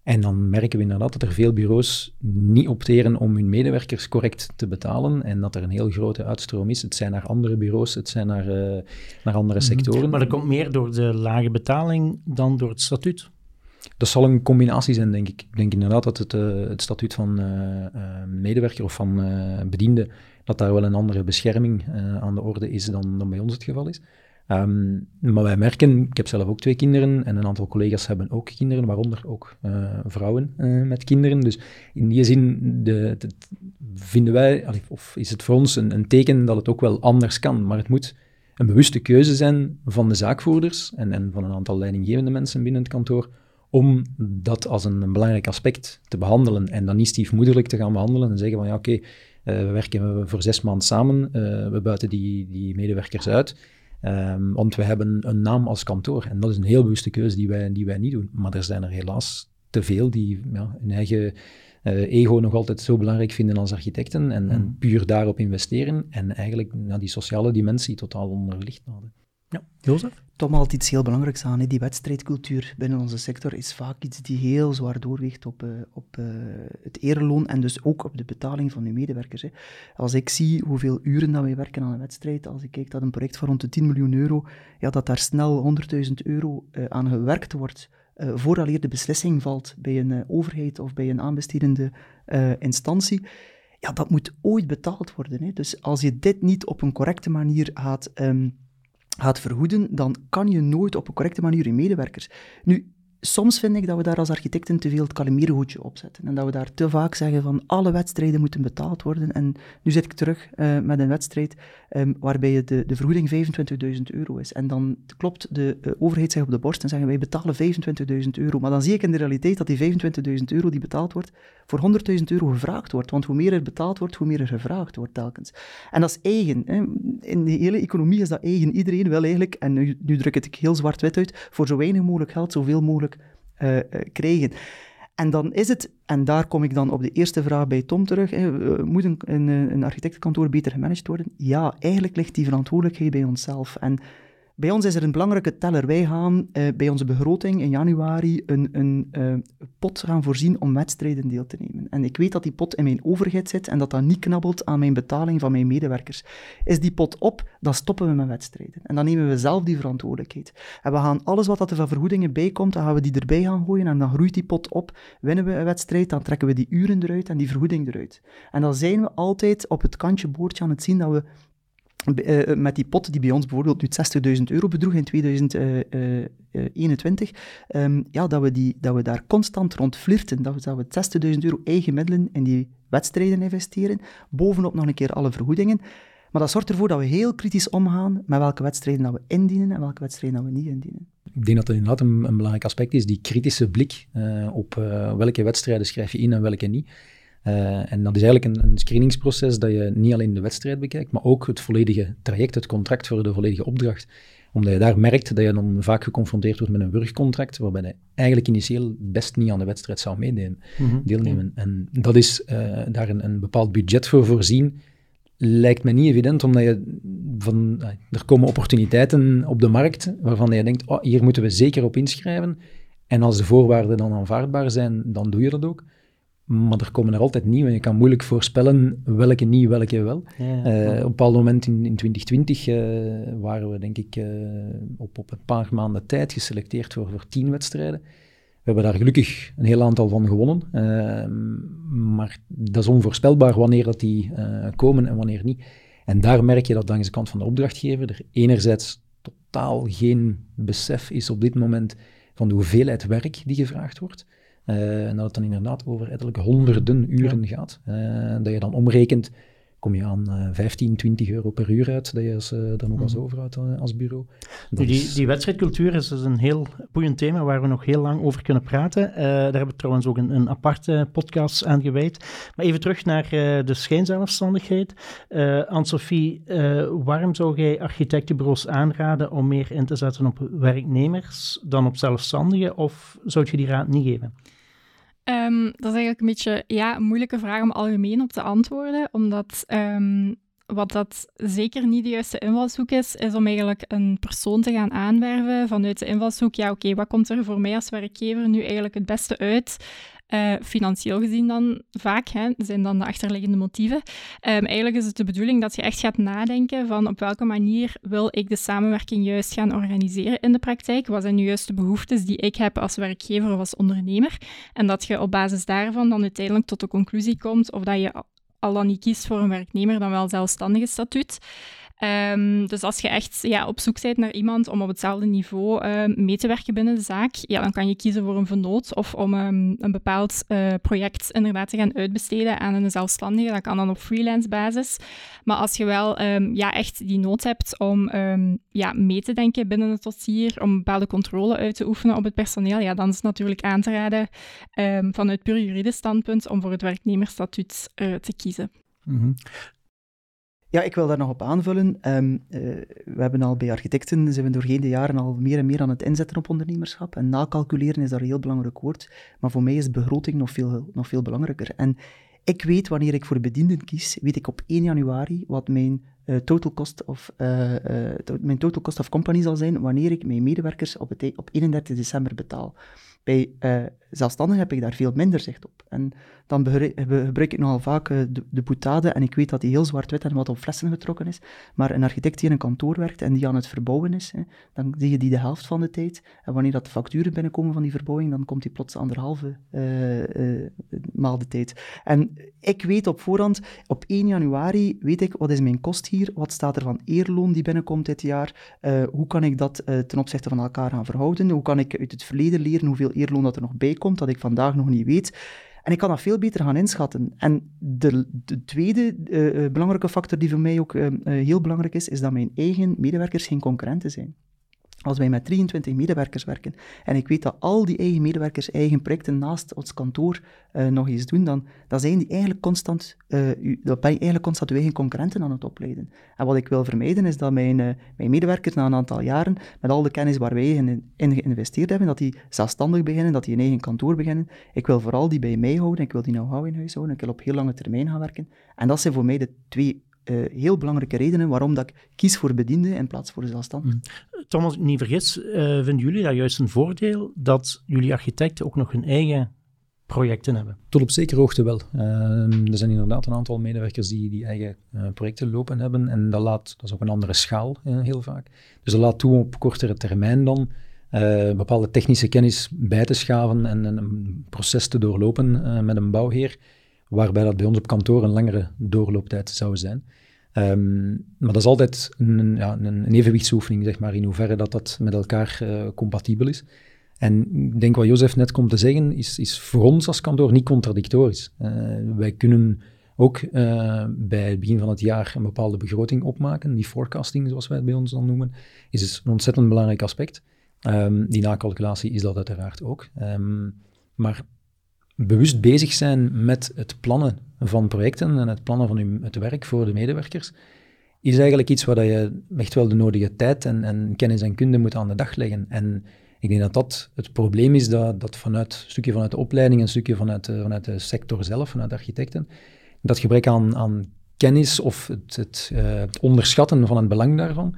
En dan merken we inderdaad dat er veel bureaus niet opteren om hun medewerkers correct te betalen en dat er een heel grote uitstroom is. Het zijn naar andere bureaus, het zijn naar, uh, naar andere mhm. sectoren. Maar dat komt meer door de lage betaling dan door het statuut? Dat zal een combinatie zijn, denk ik. Ik denk inderdaad dat het, uh, het statuut van uh, medewerker of van bediende, dat daar wel een andere bescherming aan de orde is dan, dan bij ons het geval is. Um, maar wij merken, ik heb zelf ook twee kinderen en een aantal collega's hebben ook kinderen, waaronder ook uh, vrouwen uh, met kinderen. Dus in die zin de, de, vinden wij, of is het voor ons een, een, teken dat het ook wel anders kan. Maar het moet een bewuste keuze zijn van de zaakvoerders en, en van een aantal leidinggevende mensen binnen het kantoor om dat als een, belangrijk aspect te behandelen en dan niet stiefmoederlijk te gaan behandelen en zeggen van ja oké, okay, we werken voor zes maanden samen. we buiten die, die medewerkers uit. Um, want we hebben een naam als kantoor. En dat is een heel bewuste keuze die wij, die wij niet doen. Maar er zijn er helaas te veel die ja, hun eigen uh, ego nog altijd zo belangrijk vinden als architecten. En, en mm. puur daarop investeren. En eigenlijk ja, die sociale dimensie totaal onderlicht houden. Ja, Jozef? Tom haalt iets heel belangrijks aan. Hè. Die wedstrijdcultuur binnen onze sector is vaak iets die heel zwaar doorweegt op, uh, op uh, het ereloon en dus ook op de betaling van uw medewerkers. Hè. Als ik zie hoeveel uren dat wij werken aan een wedstrijd, als ik kijk dat een project van rond de 10 miljoen euro, ja, dat daar snel 100.000 euro uh, aan gewerkt wordt, uh, vooraleer de beslissing valt bij een overheid of bij een aanbestedende instantie, ja, dat moet ooit betaald worden. Hè. Dus als je dit niet op een correcte manier gaat... Um, gaat vergoeden, dan kan je nooit op een correcte manier je medewerkers. Nu, soms vind ik dat we daar als architecten te veel het kalimierenhoedje op zetten. En dat we daar te vaak zeggen van alle wedstrijden moeten betaald worden. En nu zit ik terug uh, met een wedstrijd um, waarbij de, de vergoeding 25.000 euro is. En dan klopt de uh, overheid zich op de borst en zeggen wij betalen 25.000 euro. Maar dan zie ik in de realiteit dat die 25.000 euro die betaald wordt, voor 100.000 euro gevraagd wordt. Want hoe meer er betaald wordt, hoe meer er gevraagd wordt telkens. En dat is eigen. Hè. In de hele economie is dat eigen. Iedereen wil eigenlijk, en nu, nu druk het ik heel zwart-wit uit, voor zo weinig mogelijk geld zoveel mogelijk uh, krijgen. En dan is het, en daar kom ik dan op de eerste vraag bij Tom terug, moet een, een, een architectenkantoor beter gemanaged worden? Ja, eigenlijk ligt die verantwoordelijkheid bij onszelf. En bij ons is er een belangrijke teller. Wij gaan uh, bij onze begroting in januari een, een uh, pot gaan voorzien om wedstrijden deel te nemen. En ik weet dat die pot in mijn overheid zit en dat dat niet knabbelt aan mijn betaling van mijn medewerkers. Is die pot op, dan stoppen we met wedstrijden. En dan nemen we zelf die verantwoordelijkheid. En we gaan alles wat er van vergoedingen bij komt, dan gaan we die erbij gaan gooien en dan groeit die pot op. Winnen we een wedstrijd, dan trekken we die uren eruit en die vergoeding eruit. En dan zijn we altijd op het kantje boordje aan het zien dat we uh, met die pot die bij ons bijvoorbeeld nu 60.000 euro bedroeg in 2021, um, ehm, ja, dat, we die, dat we daar constant rond flirten, dat we, dat we 60.000 euro eigen middelen in die wedstrijden investeren, bovenop nog een keer alle vergoedingen. Maar dat zorgt ervoor dat we heel kritisch omgaan met welke wedstrijden dat we indienen en welke wedstrijden dat we niet indienen. Ik denk dat dat inderdaad een, een belangrijk aspect is, die kritische blik op welke wedstrijden schrijf je in en welke niet. Uh, en dat is eigenlijk een, een, screeningsproces dat je niet alleen de wedstrijd bekijkt, maar ook het volledige traject, het contract voor de volledige opdracht. Omdat je daar merkt dat je dan vaak geconfronteerd wordt met een wurgcontract, waarbij je eigenlijk initieel best niet aan de wedstrijd zou meedeelnemen. Mm deelnemen. En dat is uh, daar een, een, bepaald budget voor voorzien, lijkt me niet evident, omdat je van, uh, er komen opportuniteiten op de markt waarvan je denkt, oh, hier moeten we zeker op inschrijven. En als de voorwaarden dan aanvaardbaar zijn, dan doe je dat ook. Maar er komen er altijd nieuwe. Je kan moeilijk voorspellen welke niet, welke wel. Ja, uh, op een bepaald moment in, in 2020 uh, eh, waren we, denk ik, uh, op, op een paar maanden tijd geselecteerd voor, voor tien wedstrijden. We hebben daar gelukkig een heel aantal van gewonnen. maar dat is onvoorspelbaar wanneer dat die komen en wanneer niet. En daar merk je dat langs de kant van de opdrachtgever er enerzijds totaal geen besef is op dit moment van de hoeveelheid werk die gevraagd wordt. Uh, en dat het dan inderdaad over ettelijke honderden uren gaat. Uh, dat je dan omrekent, kom je aan uh, 15, 20 euro per uur uit, dat je als, er nog als mhm. overhoudt als bureau. Die, is... die, wedstrijdcultuur is dus een heel boeiend thema waar we nog heel lang over kunnen praten. daar hebben we trouwens ook een, een aparte podcast aan gewijd. Maar even terug naar de schijnzelfstandigheid. Anne-Sophie, waarom zou jij architectenbureaus aanraden om meer in te zetten op werknemers dan op zelfstandigen? Of zou je die raad niet geven? Um, dat is eigenlijk een beetje ja, een moeilijke vraag om algemeen op te antwoorden, omdat um, wat dat zeker niet de juiste invalshoek is, is om eigenlijk een persoon te gaan aanwerven vanuit de invalshoek. Ja, oké, wat komt er voor mij als werkgever nu eigenlijk het beste uit? Uh, financieel gezien dan vaak, hè, zijn dan de achterliggende motieven. Um, eigenlijk is het de bedoeling dat je echt gaat nadenken van op welke manier wil ik de samenwerking juist gaan organiseren in de praktijk. Wat zijn nu juist de behoeftes die ik heb als werkgever of als ondernemer? En dat je op basis daarvan dan uiteindelijk tot de conclusie komt of dat je al dan niet kiest voor een werknemer dan wel zelfstandige statuut. Um, dus als je echt ja, op zoek bent naar iemand om op hetzelfde niveau uh, mee te werken binnen de zaak, ja, dan kan je kiezen voor een vernoot of om um, een bepaald uh, project inderdaad te gaan uitbesteden aan een zelfstandige. Dat kan dan op freelance basis. Maar als je wel ja, echt die nood hebt om ja, mee te denken binnen het dossier, om bepaalde controle uit te oefenen op het personeel, ja, dan is het natuurlijk aan te raden vanuit puur juridisch standpunt om voor het werknemersstatuut uh, te kiezen. Mhm. Ja, ik wil daar nog op aanvullen. Ehm, eh, we hebben al bij architecten, zijn we doorheen de jaren al meer en meer aan het inzetten op ondernemerschap. En nakalculeren is daar een heel belangrijk woord. Maar voor mij is begroting nog veel, nog veel belangrijker. En ik weet, wanneer ik voor bedienden kies, weet ik op 1 januari wat mijn, uh, total, cost of, uh, mijn total cost of company zal zijn wanneer ik mijn medewerkers op, het, op 31 december betaal. Bij zelfstandigen heb ik daar veel minder zicht op. En dan gebruik ik nogal vaak eh, de, de boutade, en ik weet dat die heel zwart-wit en wat op flessen getrokken is, maar een architect die in een kantoor werkt en die aan het verbouwen is, dan zie je die de helft van de tijd. En wanneer dat de facturen binnenkomen van die verbouwing, dan komt die plots anderhalve uh, uh, maal tijd. En ik weet op voorhand, op 1 januari weet ik, wat is mijn kost hier, wat staat er van eerloon die binnenkomt dit jaar, hoe kan ik dat ten opzichte van elkaar gaan verhouden, hoe kan ik uit het verleden leren hoeveel eerloon dat er nog bij komt, dat ik vandaag nog niet weet. En ik kan dat veel beter gaan inschatten. En de, de tweede uh, belangrijke factor die voor mij ook heel belangrijk is, is dat mijn eigen medewerkers geen concurrenten zijn. Als wij met 23 medewerkers werken en ik weet dat al die eigen medewerkers eigen projecten naast ons kantoor uh, nog eens doen, dan, dan zijn die eigenlijk constant, uh, u, ben je eigenlijk constant uw eigen concurrenten aan het opleiden. En wat ik wil vermijden is dat mijn, uh, mijn medewerkers na een aantal jaren, met al de kennis waar wij in, in geïnvesteerd hebben, dat die zelfstandig beginnen, dat die een eigen kantoor beginnen. Ik wil vooral die bij mij houden, ik wil die know-how in huis houden, ik wil op heel lange termijn gaan werken. En dat zijn voor mij de twee uh, heel belangrijke redenen waarom dat ik kies voor bedienden in plaats voor zelfstandig. Mm. Ik niet vergis, uh, vinden jullie dat juist een voordeel dat jullie architecten ook nog hun eigen projecten hebben? Tot op zekere hoogte wel. Uh, er zijn inderdaad een aantal medewerkers die, die eigen uh, projecten lopen hebben en dat, laat, dat is ook een andere schaal heel vaak. Dus dat laat toe op kortere termijn dan bepaalde technische kennis bij te schaven en, en een proces te doorlopen met een bouwheer waarbij dat bij ons op kantoor een langere doorlooptijd zou zijn. Um, maar dat is altijd een, ja, een, evenwichtsoefening, zeg maar, in hoeverre dat, dat met elkaar uh, compatibel is. En ik denk wat Jozef net komt te zeggen, is, is voor ons als kantoor niet contradictorisch. Uh, wij kunnen ook uh, bij het begin van het jaar een bepaalde begroting opmaken. Die forecasting, zoals wij het bij ons dan noemen, is dus een ontzettend belangrijk aspect. Um, die nakalculatie is dat uiteraard ook. Um, maar bewust bezig zijn met het plannen van projecten en het plannen van het werk voor de medewerkers, is eigenlijk iets waar je echt wel de nodige tijd en, en, kennis en kunde moet aan de dag leggen. En ik denk dat dat het probleem is dat, dat vanuit een stukje vanuit de opleiding, een stukje vanuit, de, vanuit de sector zelf, vanuit architecten, dat gebrek aan, aan kennis of het, het, het, onderschatten van het belang daarvan,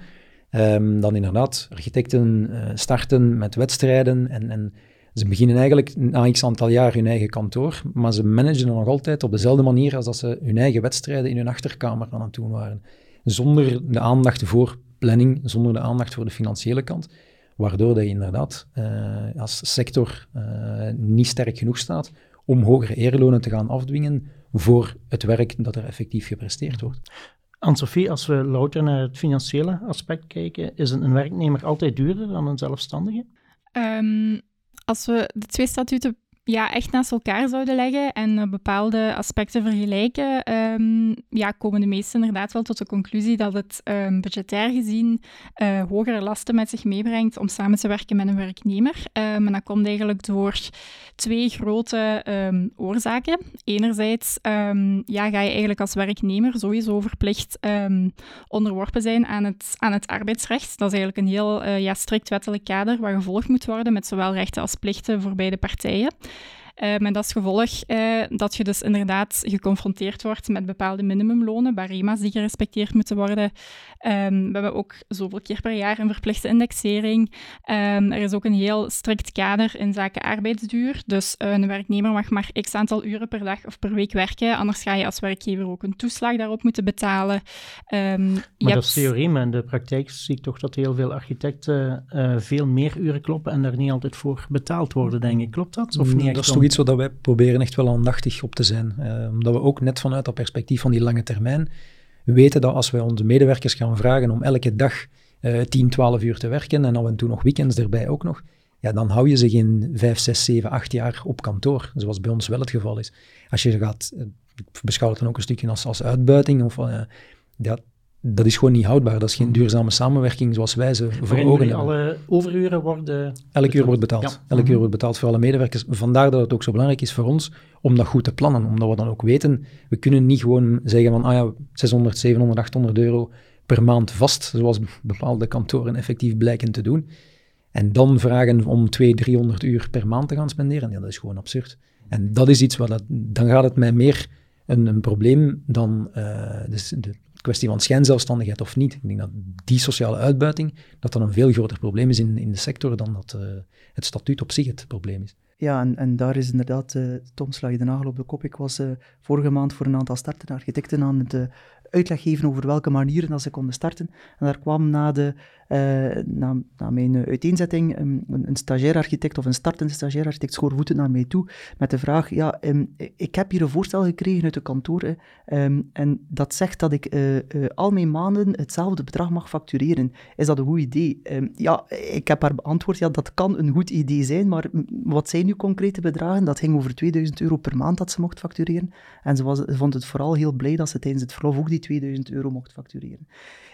um, dan inderdaad architecten uh, starten met wedstrijden en, en ze beginnen eigenlijk na x aantal jaar hun eigen kantoor, maar ze managen nog altijd op dezelfde manier als dat ze hun eigen wedstrijden in hun achterkamer aan het doen waren. Zonder de aandacht voor planning, zonder de aandacht voor de financiële kant, waardoor dat je inderdaad uh, als sector uh, niet sterk genoeg staat om hogere eerlonen te gaan afdwingen voor het werk dat er effectief gepresteerd wordt. Anne-Sophie, als we louter naar het financiële aspect kijken, is een, werknemer altijd duurder dan een zelfstandige? Um, als we de twee statuten ja, echt naast elkaar zouden leggen en uh, bepaalde aspecten vergelijken, um, ja, komen de meesten inderdaad wel tot de conclusie dat het um, budgetair gezien uh, hogere lasten met zich meebrengt om samen te werken met een werknemer. Um, en dat komt eigenlijk door twee grote oorzaken. Enerzijds ja, ga je eigenlijk als werknemer sowieso verplicht onderworpen zijn aan het, aan het arbeidsrecht. Dat is eigenlijk een heel uh, ja, strikt wettelijk kader waar gevolgd moet worden met zowel rechten als plichten voor beide partijen. Uh, met als gevolg uh, dat je dus inderdaad geconfronteerd wordt met bepaalde minimumlonen, barema's die gerespecteerd moeten worden. Um, we hebben ook zoveel keer per jaar een verplichte indexering. Um, er is ook een heel strikt kader in zaken arbeidsduur. Dus uh, een werknemer mag maar x aantal uren per dag of per week werken. Anders ga je als werkgever ook een toeslag daarop moeten betalen. Um, maar dat is theorie, maar in de praktijk zie ik toch dat heel veel architecten veel meer uren kloppen en daar niet altijd voor betaald worden, denk ik. Klopt dat? Of niet? Dat is toch iets wat wij proberen echt wel aandachtig op te zijn. Uh, omdat we ook net vanuit dat perspectief van die lange termijn weten dat als wij onze medewerkers gaan vragen om elke dag uh, 10, 12 uur te werken en af en toe nog weekends erbij ook nog, ja, dan hou je ze geen 5, 6, 7, 8 jaar op kantoor, zoals bij ons wel het geval is. Als je gaat, uh, ik beschouw het dan ook een stukje als, als uitbuiting, of, uh, dat, is gewoon niet houdbaar. Dat is geen duurzame samenwerking zoals wij ze voor ogen hebben. alle overuren worden... Elk uur wordt betaald. Ja. Elk uur mhm. wordt betaald voor alle medewerkers. Vandaar dat het ook zo belangrijk is voor ons om dat goed te plannen. Omdat we dan ook weten, we kunnen niet gewoon zeggen van ah ja, 600, 700, 800 euro per maand vast, zoals bepaalde kantoren effectief blijken te doen. En dan vragen om 200, 300 uur per maand te gaan spenderen, ja, dat is gewoon absurd. En dat is iets wat, dat, dan gaat het mij meer een, een probleem dan uh, dus de kwestie van schijnzelfstandigheid of niet. Ik denk dat die sociale uitbuiting, dat dan een veel groter probleem is in, in de sector dan dat uh, het statuut op zich het probleem is. Ja, en, en daar is inderdaad, uh, Tom, sla je de nagel op de kop. Ik was vorige maand voor een aantal startende architecten aan het uitleg geven over welke manieren dat ze konden starten. En daar kwam na, de, uh, na, na, mijn uiteenzetting um, een, een stagiair-architect of een startende stagiair-architect schoorvoeten naar mij toe met de vraag, ja, um, ik heb hier een voorstel gekregen uit de kantoor um, en dat zegt dat ik uh, uh, al mijn maanden hetzelfde bedrag mag factureren. Is dat een goed idee? ja, ik heb haar beantwoord, ja, dat kan een goed idee zijn, maar wat zijn nu concrete bedragen? Dat ging over 2000 euro per maand dat ze mocht factureren. En ze, was, ze vond het vooral heel blij dat ze tijdens het verlof ook die 2000 euro mocht factureren.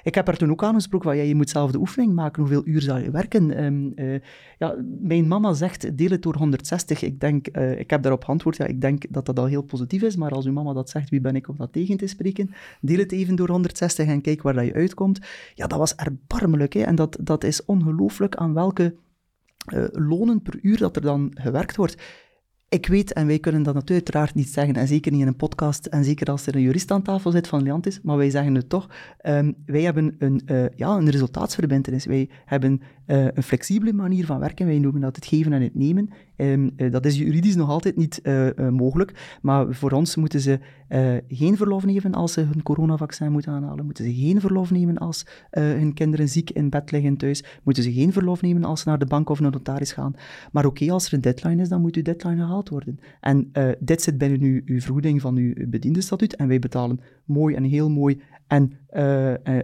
Ik heb er toen ook aangesproken van, ja, je moet zelf de oefening maken, hoeveel uur zal je werken? Um, uh, ja, mijn mama zegt, deel het door 160. Ik denk, uh, ik heb daarop geantwoord, ja, ik denk dat dat al heel positief is, maar als uw mama dat zegt, wie ben ik om dat tegen te spreken? Deel het even door 160 en kijk waar dat je uitkomt. Ja, dat was erbarmelijk, hè? en dat, dat is ongelooflijk aan welke uh, lonen per uur dat er dan gewerkt wordt. Ik weet, en wij kunnen dat natuurlijk uiteraard niet zeggen, en zeker niet in een podcast, en zeker als er een jurist aan tafel zit van Leantis, maar wij zeggen het toch. Um, wij hebben een, uh, ja, een resultaatsverbindenis. Wij hebben uh, een flexibele manier van werken. Wij noemen dat het geven en het nemen. Um, uh, dat is juridisch nog altijd niet mogelijk, maar voor ons moeten ze geen verlof nemen als ze hun coronavaccin moeten aanhalen. Moeten ze geen verlof nemen als hun kinderen ziek in bed liggen thuis. Moeten ze geen verlof nemen als ze naar de bank of naar de notaris gaan. Maar oké, als er een deadline is, dan moet uw deadline gehaald worden. En dit zit binnen uw, uw vergoeding van uw bediendenstatuut en wij betalen mooi en heel mooi en,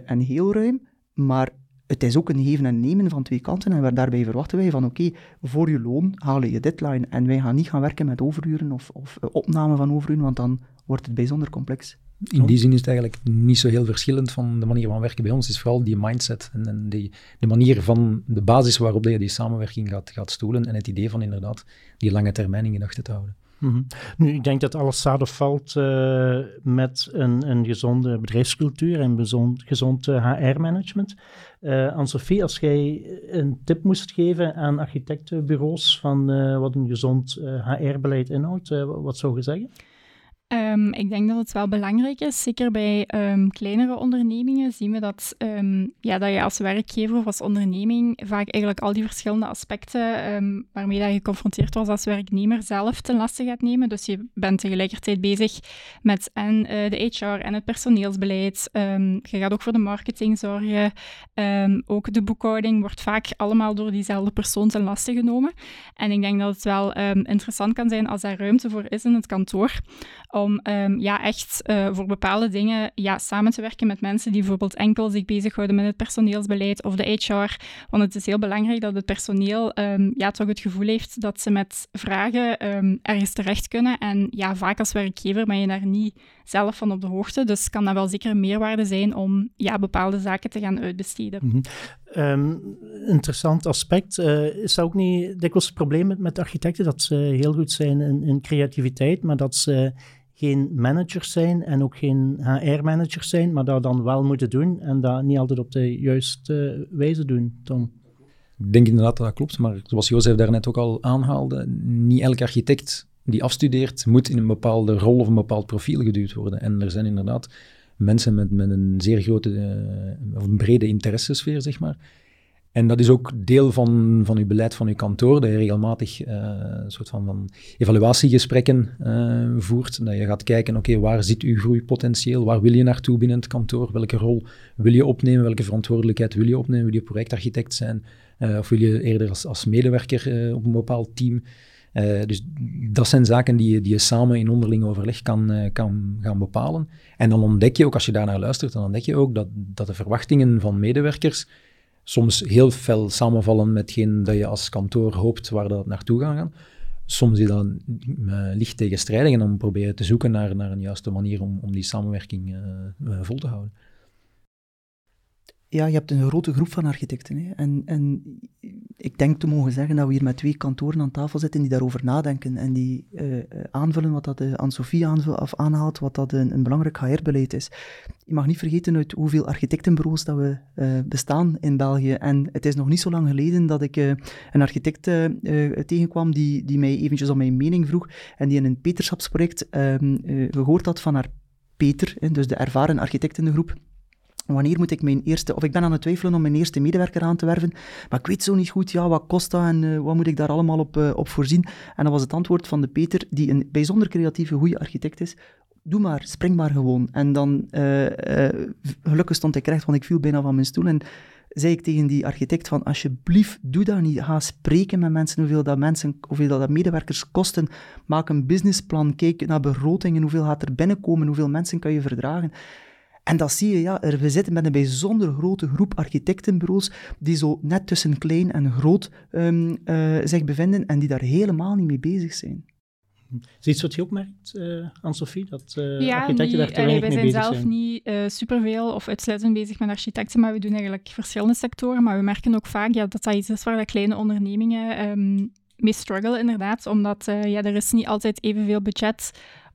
en heel ruim, maar het is ook een geven en nemen van twee kanten en daarbij verwachten wij van oké, voor je loon haal je je deadline en wij gaan niet gaan werken met overuren of, of opname van overuren, want dan wordt het bijzonder complex. In die zin is het eigenlijk niet zo heel verschillend van de manier van werken bij ons. Het is vooral die mindset en, en die, de manier van de basis waarop je die samenwerking gaat, gaat stoelen en het idee van inderdaad die lange termijn in gedachten te houden. Mm Nu, ik denk dat alles staat valt uh, met een, een gezonde bedrijfscultuur en gezond, gezond HR-management. Uh, eh, Anne-Sophie, als jij een tip moest geven aan architectenbureaus van wat een gezond HR-beleid inhoudt, wat zou je zeggen? Um, ik denk dat het wel belangrijk is, zeker bij um, kleinere ondernemingen zien we dat, um, ja, dat je als werkgever of als onderneming vaak eigenlijk al die verschillende aspecten waarmee je geconfronteerd wordt als werknemer zelf ten laste gaat nemen. Dus je bent tegelijkertijd bezig met en uh, de HR en het personeelsbeleid. je gaat ook voor de marketing zorgen. ook de boekhouding wordt vaak allemaal door diezelfde persoon ten laste genomen. En ik denk dat het wel interessant kan zijn als daar ruimte voor is in het kantoor om um, ja, echt uh, voor bepaalde dingen ja, samen te werken met mensen die bijvoorbeeld enkel zich bezighouden met het personeelsbeleid of de HR. Want het is heel belangrijk dat het personeel um, ja, toch het gevoel heeft dat ze met vragen um, ergens terecht kunnen. En ja, vaak als werkgever ben je daar niet zelf van op de hoogte. Dus kan dat wel zeker een meerwaarde zijn om ja, bepaalde zaken te gaan uitbesteden. -hmm. Interessant aspect. Uh, is dat ook niet dikwijls het probleem met, met architecten dat ze heel goed zijn in, in creativiteit, maar dat ze geen managers zijn en ook geen HR-managers zijn, maar dat dan wel moeten doen en dat niet altijd op de juiste wijze doen, Tom? Ik denk inderdaad dat dat klopt, maar zoals Jozef daarnet ook al aanhaalde, niet elke architect die afstudeert moet in een bepaalde rol of een bepaald profiel geduwd worden. En er zijn inderdaad mensen met, met een zeer grote uh, of een brede interessesfeer, zeg maar, en dat is ook deel van, van uw beleid van uw kantoor, dat je regelmatig uh, een soort van, van evaluatiegesprekken uh, voert. Dat je gaat kijken, oké, waar zit uw groeipotentieel? Waar wil je naartoe binnen het kantoor? Welke rol wil je opnemen? Welke verantwoordelijkheid wil je opnemen? Wil je projectarchitect zijn? Of wil je eerder als, als medewerker op een bepaald team? Dus dat zijn zaken die je, die je samen in onderling overleg kan, kan gaan bepalen. En dan ontdek je ook, als je daarnaar luistert, dan ontdek je ook dat, dat de verwachtingen van medewerkers soms heel fel samenvallen met hetgeen dat je als kantoor hoopt waar dat naartoe gaat gaan. Soms is dat uh, licht tegenstrijdig en dan probeer je te zoeken naar, naar een juiste manier om, om die samenwerking vol te houden. Ja, je hebt een grote groep van architecten. Hè. En, en ik denk te mogen zeggen dat we hier met twee kantoren aan tafel zitten die daarover nadenken en die uh, aanvullen wat dat uh, Anne-Sophie aanhaalt, wat dat een, een belangrijk HR-beleid is. Je mag niet vergeten uit hoeveel architectenbureaus dat we bestaan in België. En het is nog niet zo lang geleden dat ik een architect tegenkwam die, die mij eventjes om mijn mening vroeg en die in een Peterschapsproject ehm, gehoord had van haar Peter, dus de ervaren architect in de groep, wanneer moet ik mijn eerste, of ik ben aan het twijfelen om mijn eerste medewerker aan te werven, maar ik weet zo niet goed, ja, wat kost dat en uh, wat moet ik daar allemaal op, uh, op voorzien? En dat was het antwoord van de Peter, die een bijzonder creatieve, goede architect is. Doe maar, spring maar gewoon. En dan, uh, gelukkig stond ik recht, want ik viel bijna van mijn stoel en zei ik tegen die architect van, alsjeblieft, doe dat niet. Ga spreken met mensen, hoeveel dat, mensen, hoeveel dat medewerkers kosten. Maak een businessplan, kijk naar begrotingen, hoeveel gaat er binnenkomen, hoeveel mensen kan je verdragen. En dat zie je, ja, we zitten met een bijzonder grote groep architectenbureaus die zo net tussen klein en groot um, uh, zich bevinden en die daar helemaal niet mee bezig zijn. Is iets wat je ook merkt, uh, Anne-Sophie, dat uh, ja, architecten niet, daar te weinig wij mee zijn bezig zelf niet uh, superveel of uitsluitend bezig met architecten, maar we doen eigenlijk verschillende sectoren. Maar we merken ook vaak ja, dat dat iets is waar dat kleine ondernemingen um, mee struggelen, inderdaad. Omdat ja, er is niet altijd evenveel budget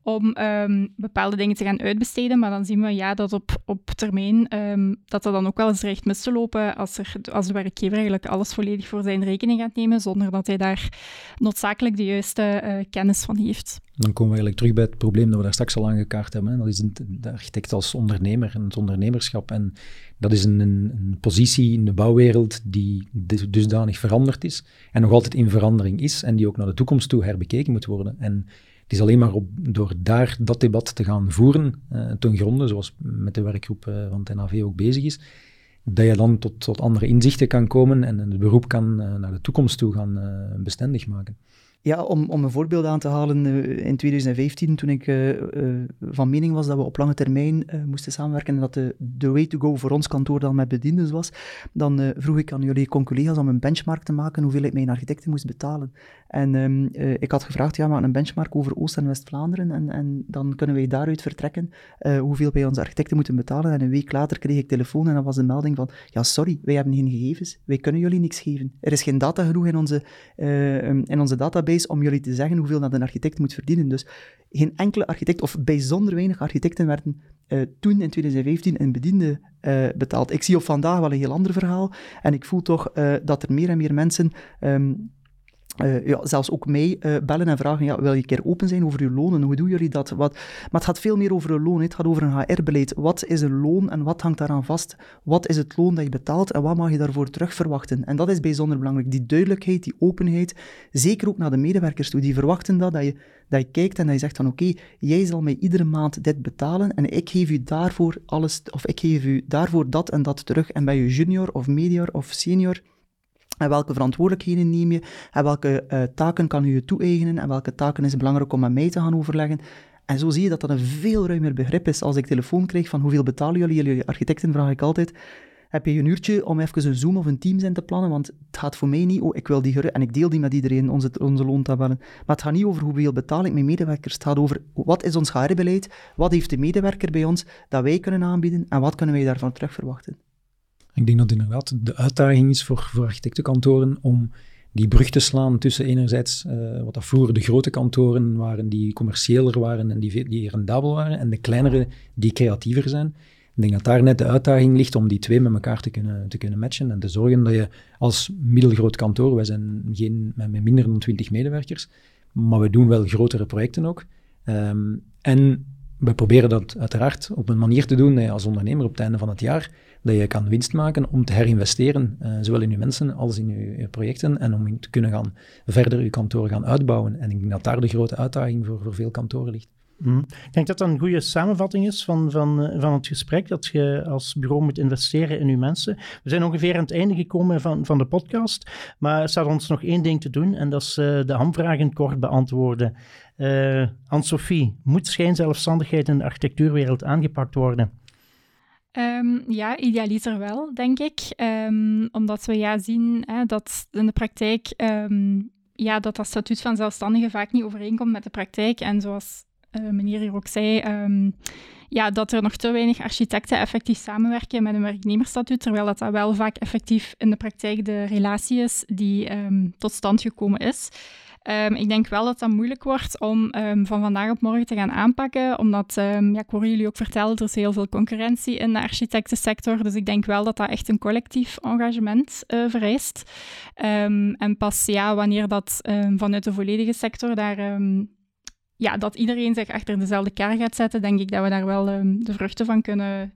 om um, bepaalde dingen te gaan uitbesteden. Maar dan zien we ja, dat op, op termijn um, dat dat dan ook wel eens recht mis te lopen als, er, als de werkgever eigenlijk alles volledig voor zijn rekening gaat nemen, zonder dat hij daar noodzakelijk de juiste uh, kennis van heeft. Dan komen we eigenlijk terug bij het probleem dat we daar straks al aangekaart hebben. Dat is de architect als ondernemer en het ondernemerschap. En dat is een, een, positie in de bouwwereld die dusdanig veranderd is en nog altijd in verandering is en die ook naar de toekomst toe herbekeken moet worden. En het is alleen maar door daar dat debat te gaan voeren, uh, ten gronde, zoals met de werkgroep uh, van het NAV ook bezig is, dat je dan tot, tot andere inzichten kan komen en het beroep kan uh, naar de toekomst toe gaan bestendig maken. Ja, om, om een voorbeeld aan te halen, in 2015, toen ik van mening was dat we op lange termijn moesten samenwerken en dat de, way to go voor ons kantoor dan met bediendes was, dan vroeg ik aan jullie collega's om een benchmark te maken hoeveel ik mijn architecten moest betalen. En um, ik had gevraagd, ja, maak een benchmark over Oost- en West-Vlaanderen en, en dan kunnen wij daaruit vertrekken hoeveel wij onze architecten moeten betalen. En een week later kreeg ik telefoon en dan was de melding van, ja, sorry, wij hebben geen gegevens, wij kunnen jullie niks geven. Er is geen data genoeg in onze, in onze database om jullie te zeggen hoeveel dat een architect moet verdienen. Dus geen enkele architect, of bijzonder weinig architecten werden toen in 2015 een bediende betaald. Ik zie op vandaag wel een heel ander verhaal en ik voel toch dat er meer en meer mensen um, uh, ja, zelfs ook mij uh, bellen en vragen, ja, wil je een keer open zijn over uw lonen? Hoe doen jullie dat? Wat, maar het gaat veel meer over een loon. Het gaat over een HR-beleid. Wat is een loon en wat hangt daaraan vast? Wat is het loon dat je betaalt en wat mag je daarvoor terug verwachten? En dat is bijzonder belangrijk. Die duidelijkheid, die openheid, zeker ook naar de medewerkers toe. Die verwachten dat, dat je, dat je kijkt en dat je zegt van oké, jij zal mij iedere maand dit betalen en ik geef u daarvoor alles, of ik geef u daarvoor dat en dat terug. En ben je junior of medior of senior en welke verantwoordelijkheden neem je? En welke uh, taken kan u je toe-eigenen? En welke taken is het belangrijk om met mij te gaan overleggen? En zo zie je dat dat een veel ruimer begrip is. Als ik telefoon krijg van hoeveel betalen jullie? Jullie architecten vraag ik altijd. Heb je een uurtje om even een Zoom of een Teams in te plannen? Want het gaat voor mij niet, oh, ik wil die en ik deel die met iedereen, onze, onze loontabellen. Maar het gaat niet over hoeveel betaal ik mijn medewerkers. Het gaat over wat is ons HR-beleid? Wat heeft de medewerker bij ons dat wij kunnen aanbieden? En wat kunnen wij daarvan terug verwachten? Ik denk dat inderdaad de uitdaging is voor, architectenkantoren om die brug te slaan tussen enerzijds uh, wat dat vroeger de grote kantoren waren, die commerciëler waren en die, die rendabel waren, en de kleinere die creatiever zijn. Ik denk dat daar net de uitdaging ligt om die twee met elkaar te kunnen, te kunnen matchen en te zorgen dat je als middelgroot kantoor, wij zijn geen, met minder dan 20 medewerkers, maar we doen wel grotere projecten ook. Um, en we proberen dat uiteraard op een manier te doen als ondernemer op het einde van het jaar dat je kan winst maken om te herinvesteren, uh, zowel in je mensen als in je, projecten, en om te kunnen gaan verder je kantoor gaan uitbouwen. En ik denk dat daar de grote uitdaging voor, voor veel kantoren ligt. Mm. Ik denk dat dat een goede samenvatting is van, van, eh, van het gesprek, dat je als bureau moet investeren in je mensen. We zijn ongeveer aan het einde gekomen van, van de podcast, maar er staat ons nog één ding te doen en dat is uh, de hamvragen kort beantwoorden. Uh, Anne-Sophie, moet schijnzelfstandigheid in de architectuurwereld aangepakt worden? Um, ja, idealiter wel, denk ik. Um, omdat we ja zien hè, dat in de praktijk um, ja, dat dat statuut van zelfstandige vaak niet overeenkomt met de praktijk. En zoals meneer hier ook zei, ehm, ja, dat er nog te weinig architecten effectief samenwerken met een werknemersstatuut, terwijl dat, wel vaak effectief in de praktijk de relatie is die ehm, tot stand gekomen is. Ehm, ik denk wel dat dat moeilijk wordt om van vandaag op morgen te gaan aanpakken, omdat, ja, ik hoor jullie ook vertellen, er is heel veel concurrentie in de architectensector, dus ik denk wel dat dat echt een collectief engagement uh, vereist. en pas ja, wanneer dat vanuit de volledige sector daar ja, dat iedereen zich achter dezelfde kar gaat zetten, denk ik dat we daar wel um, de vruchten van kunnen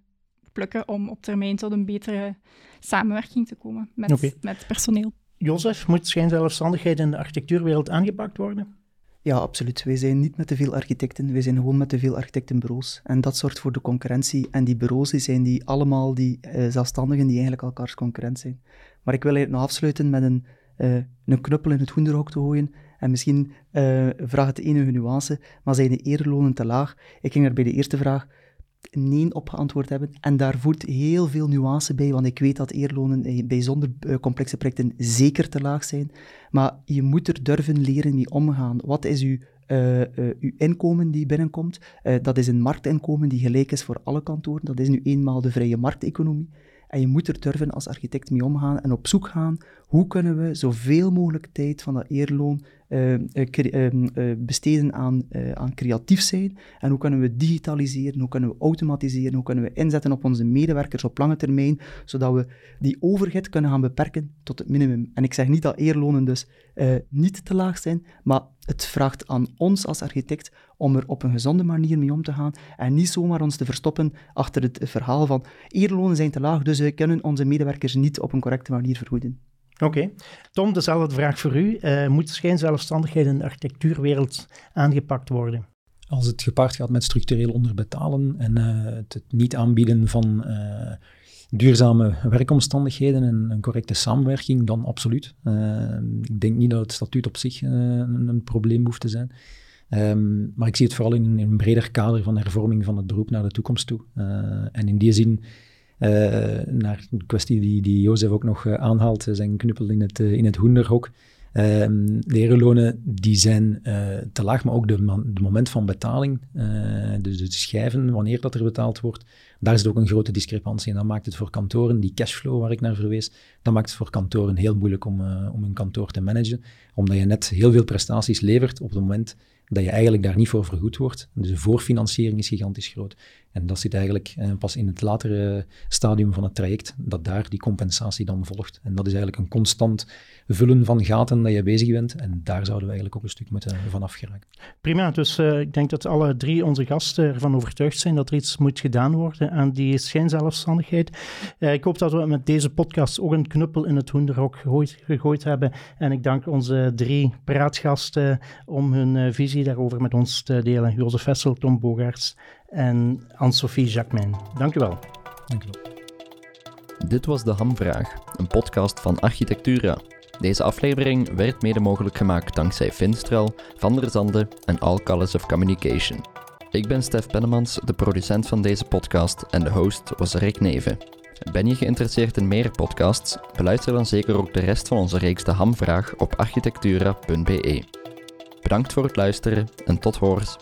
plukken om op termijn tot een betere samenwerking te komen met, okay. met personeel. Jozef, moet schijnzelfstandigheid in de architectuurwereld aangepakt worden? Ja, absoluut. Wij zijn niet met te veel architecten, wij zijn gewoon met te veel architectenbureaus. En dat zorgt voor de concurrentie. En die bureaus die zijn die allemaal die uh, zelfstandigen die eigenlijk elkaars concurrent zijn. Maar ik wil eigenlijk nog afsluiten met een, uh, een knuppel in het hoenderhok te gooien en misschien uh, vraagt het enige nuance, maar zijn de eerlonen te laag? Ik ging er bij de eerste vraag nee op geantwoord hebben. En daar voert heel veel nuance bij, want ik weet dat eerlonen eh, bij zonder eh, complexe projecten zeker te laag zijn. Maar je moet er durven leren mee omgaan. Wat is uw uw inkomen die binnenkomt. Dat is een marktinkomen die gelijk is voor alle kantoren. Dat is nu eenmaal de vrije markteconomie. En je moet er durven als architect mee omgaan en op zoek gaan hoe kunnen we zoveel mogelijk tijd van dat eerloon uh, uh, besteden aan, aan creatief zijn? En hoe kunnen we digitaliseren, hoe kunnen we automatiseren, hoe kunnen we inzetten op onze medewerkers op lange termijn, zodat we die overheid kunnen gaan beperken tot het minimum. En ik zeg niet dat eerlonen dus niet te laag zijn, maar het vraagt aan ons als architect om er op een gezonde manier mee om te gaan en niet zomaar ons te verstoppen achter het verhaal van eerlonen zijn te laag, dus we kunnen onze medewerkers niet op een correcte manier vergoeden. Oké. Tom, dezelfde vraag voor u. Uh, moet schijnzelfstandigheid in de architectuurwereld aangepakt worden? Als het gepaard gaat met structureel onderbetalen en uh, het, niet aanbieden van uh, duurzame werkomstandigheden en een correcte samenwerking, dan absoluut. ik denk niet dat het statuut op zich een, een, probleem hoeft te zijn. Um, maar ik zie het vooral in, een breder kader van hervorming van het beroep naar de toekomst toe. en in die zin uh, naar de kwestie die, die Jozef ook nog aanhaalt, eh, zijn knuppel in het, in het hoenderhok. Ehm, de erelonen die zijn te laag, maar ook de, de moment van betaling, dus de schijven, wanneer dat er betaald wordt, daar is ook een grote discrepantie. En dat maakt het voor kantoren, die cashflow waar ik naar verwees, dat maakt het voor kantoren heel moeilijk om, om een kantoor te managen, omdat je net heel veel prestaties levert op het moment dat je eigenlijk daar niet voor vergoed wordt. Dus de voorfinanciering is gigantisch groot. En dat zit eigenlijk eh, pas in het latere stadium van het traject, dat daar die compensatie dan volgt. En dat is eigenlijk een constant vullen van gaten dat je bezig bent. En daar zouden we eigenlijk ook een stuk moeten vanaf geraken. Prima, dus ik denk dat alle drie onze gasten ervan overtuigd zijn dat er iets moet gedaan worden aan die schijnzelfstandigheid. Ik hoop dat we met deze podcast ook een knuppel in het hoenderhok gegooid, gegooid hebben. En ik dank onze drie praatgasten om hun uh, visie daarover met ons te delen. Jozef Vessel, Tom Bogaerts en Anne-Sophie Jacquemin. Dank u wel. Dank u wel. Dit was De Hamvraag, een podcast van Architectura. Deze aflevering werd mede mogelijk gemaakt dankzij Finstrel, Van der Zande en All Colors of Communication. Ik ben Stef Pennemans, de producent van deze podcast en de host was Rick Neven. Ben je geïnteresseerd in meer podcasts? Beluister dan zeker ook de rest van onze reeks De Hamvraag op architectura.be. Bedankt voor het luisteren en tot horens.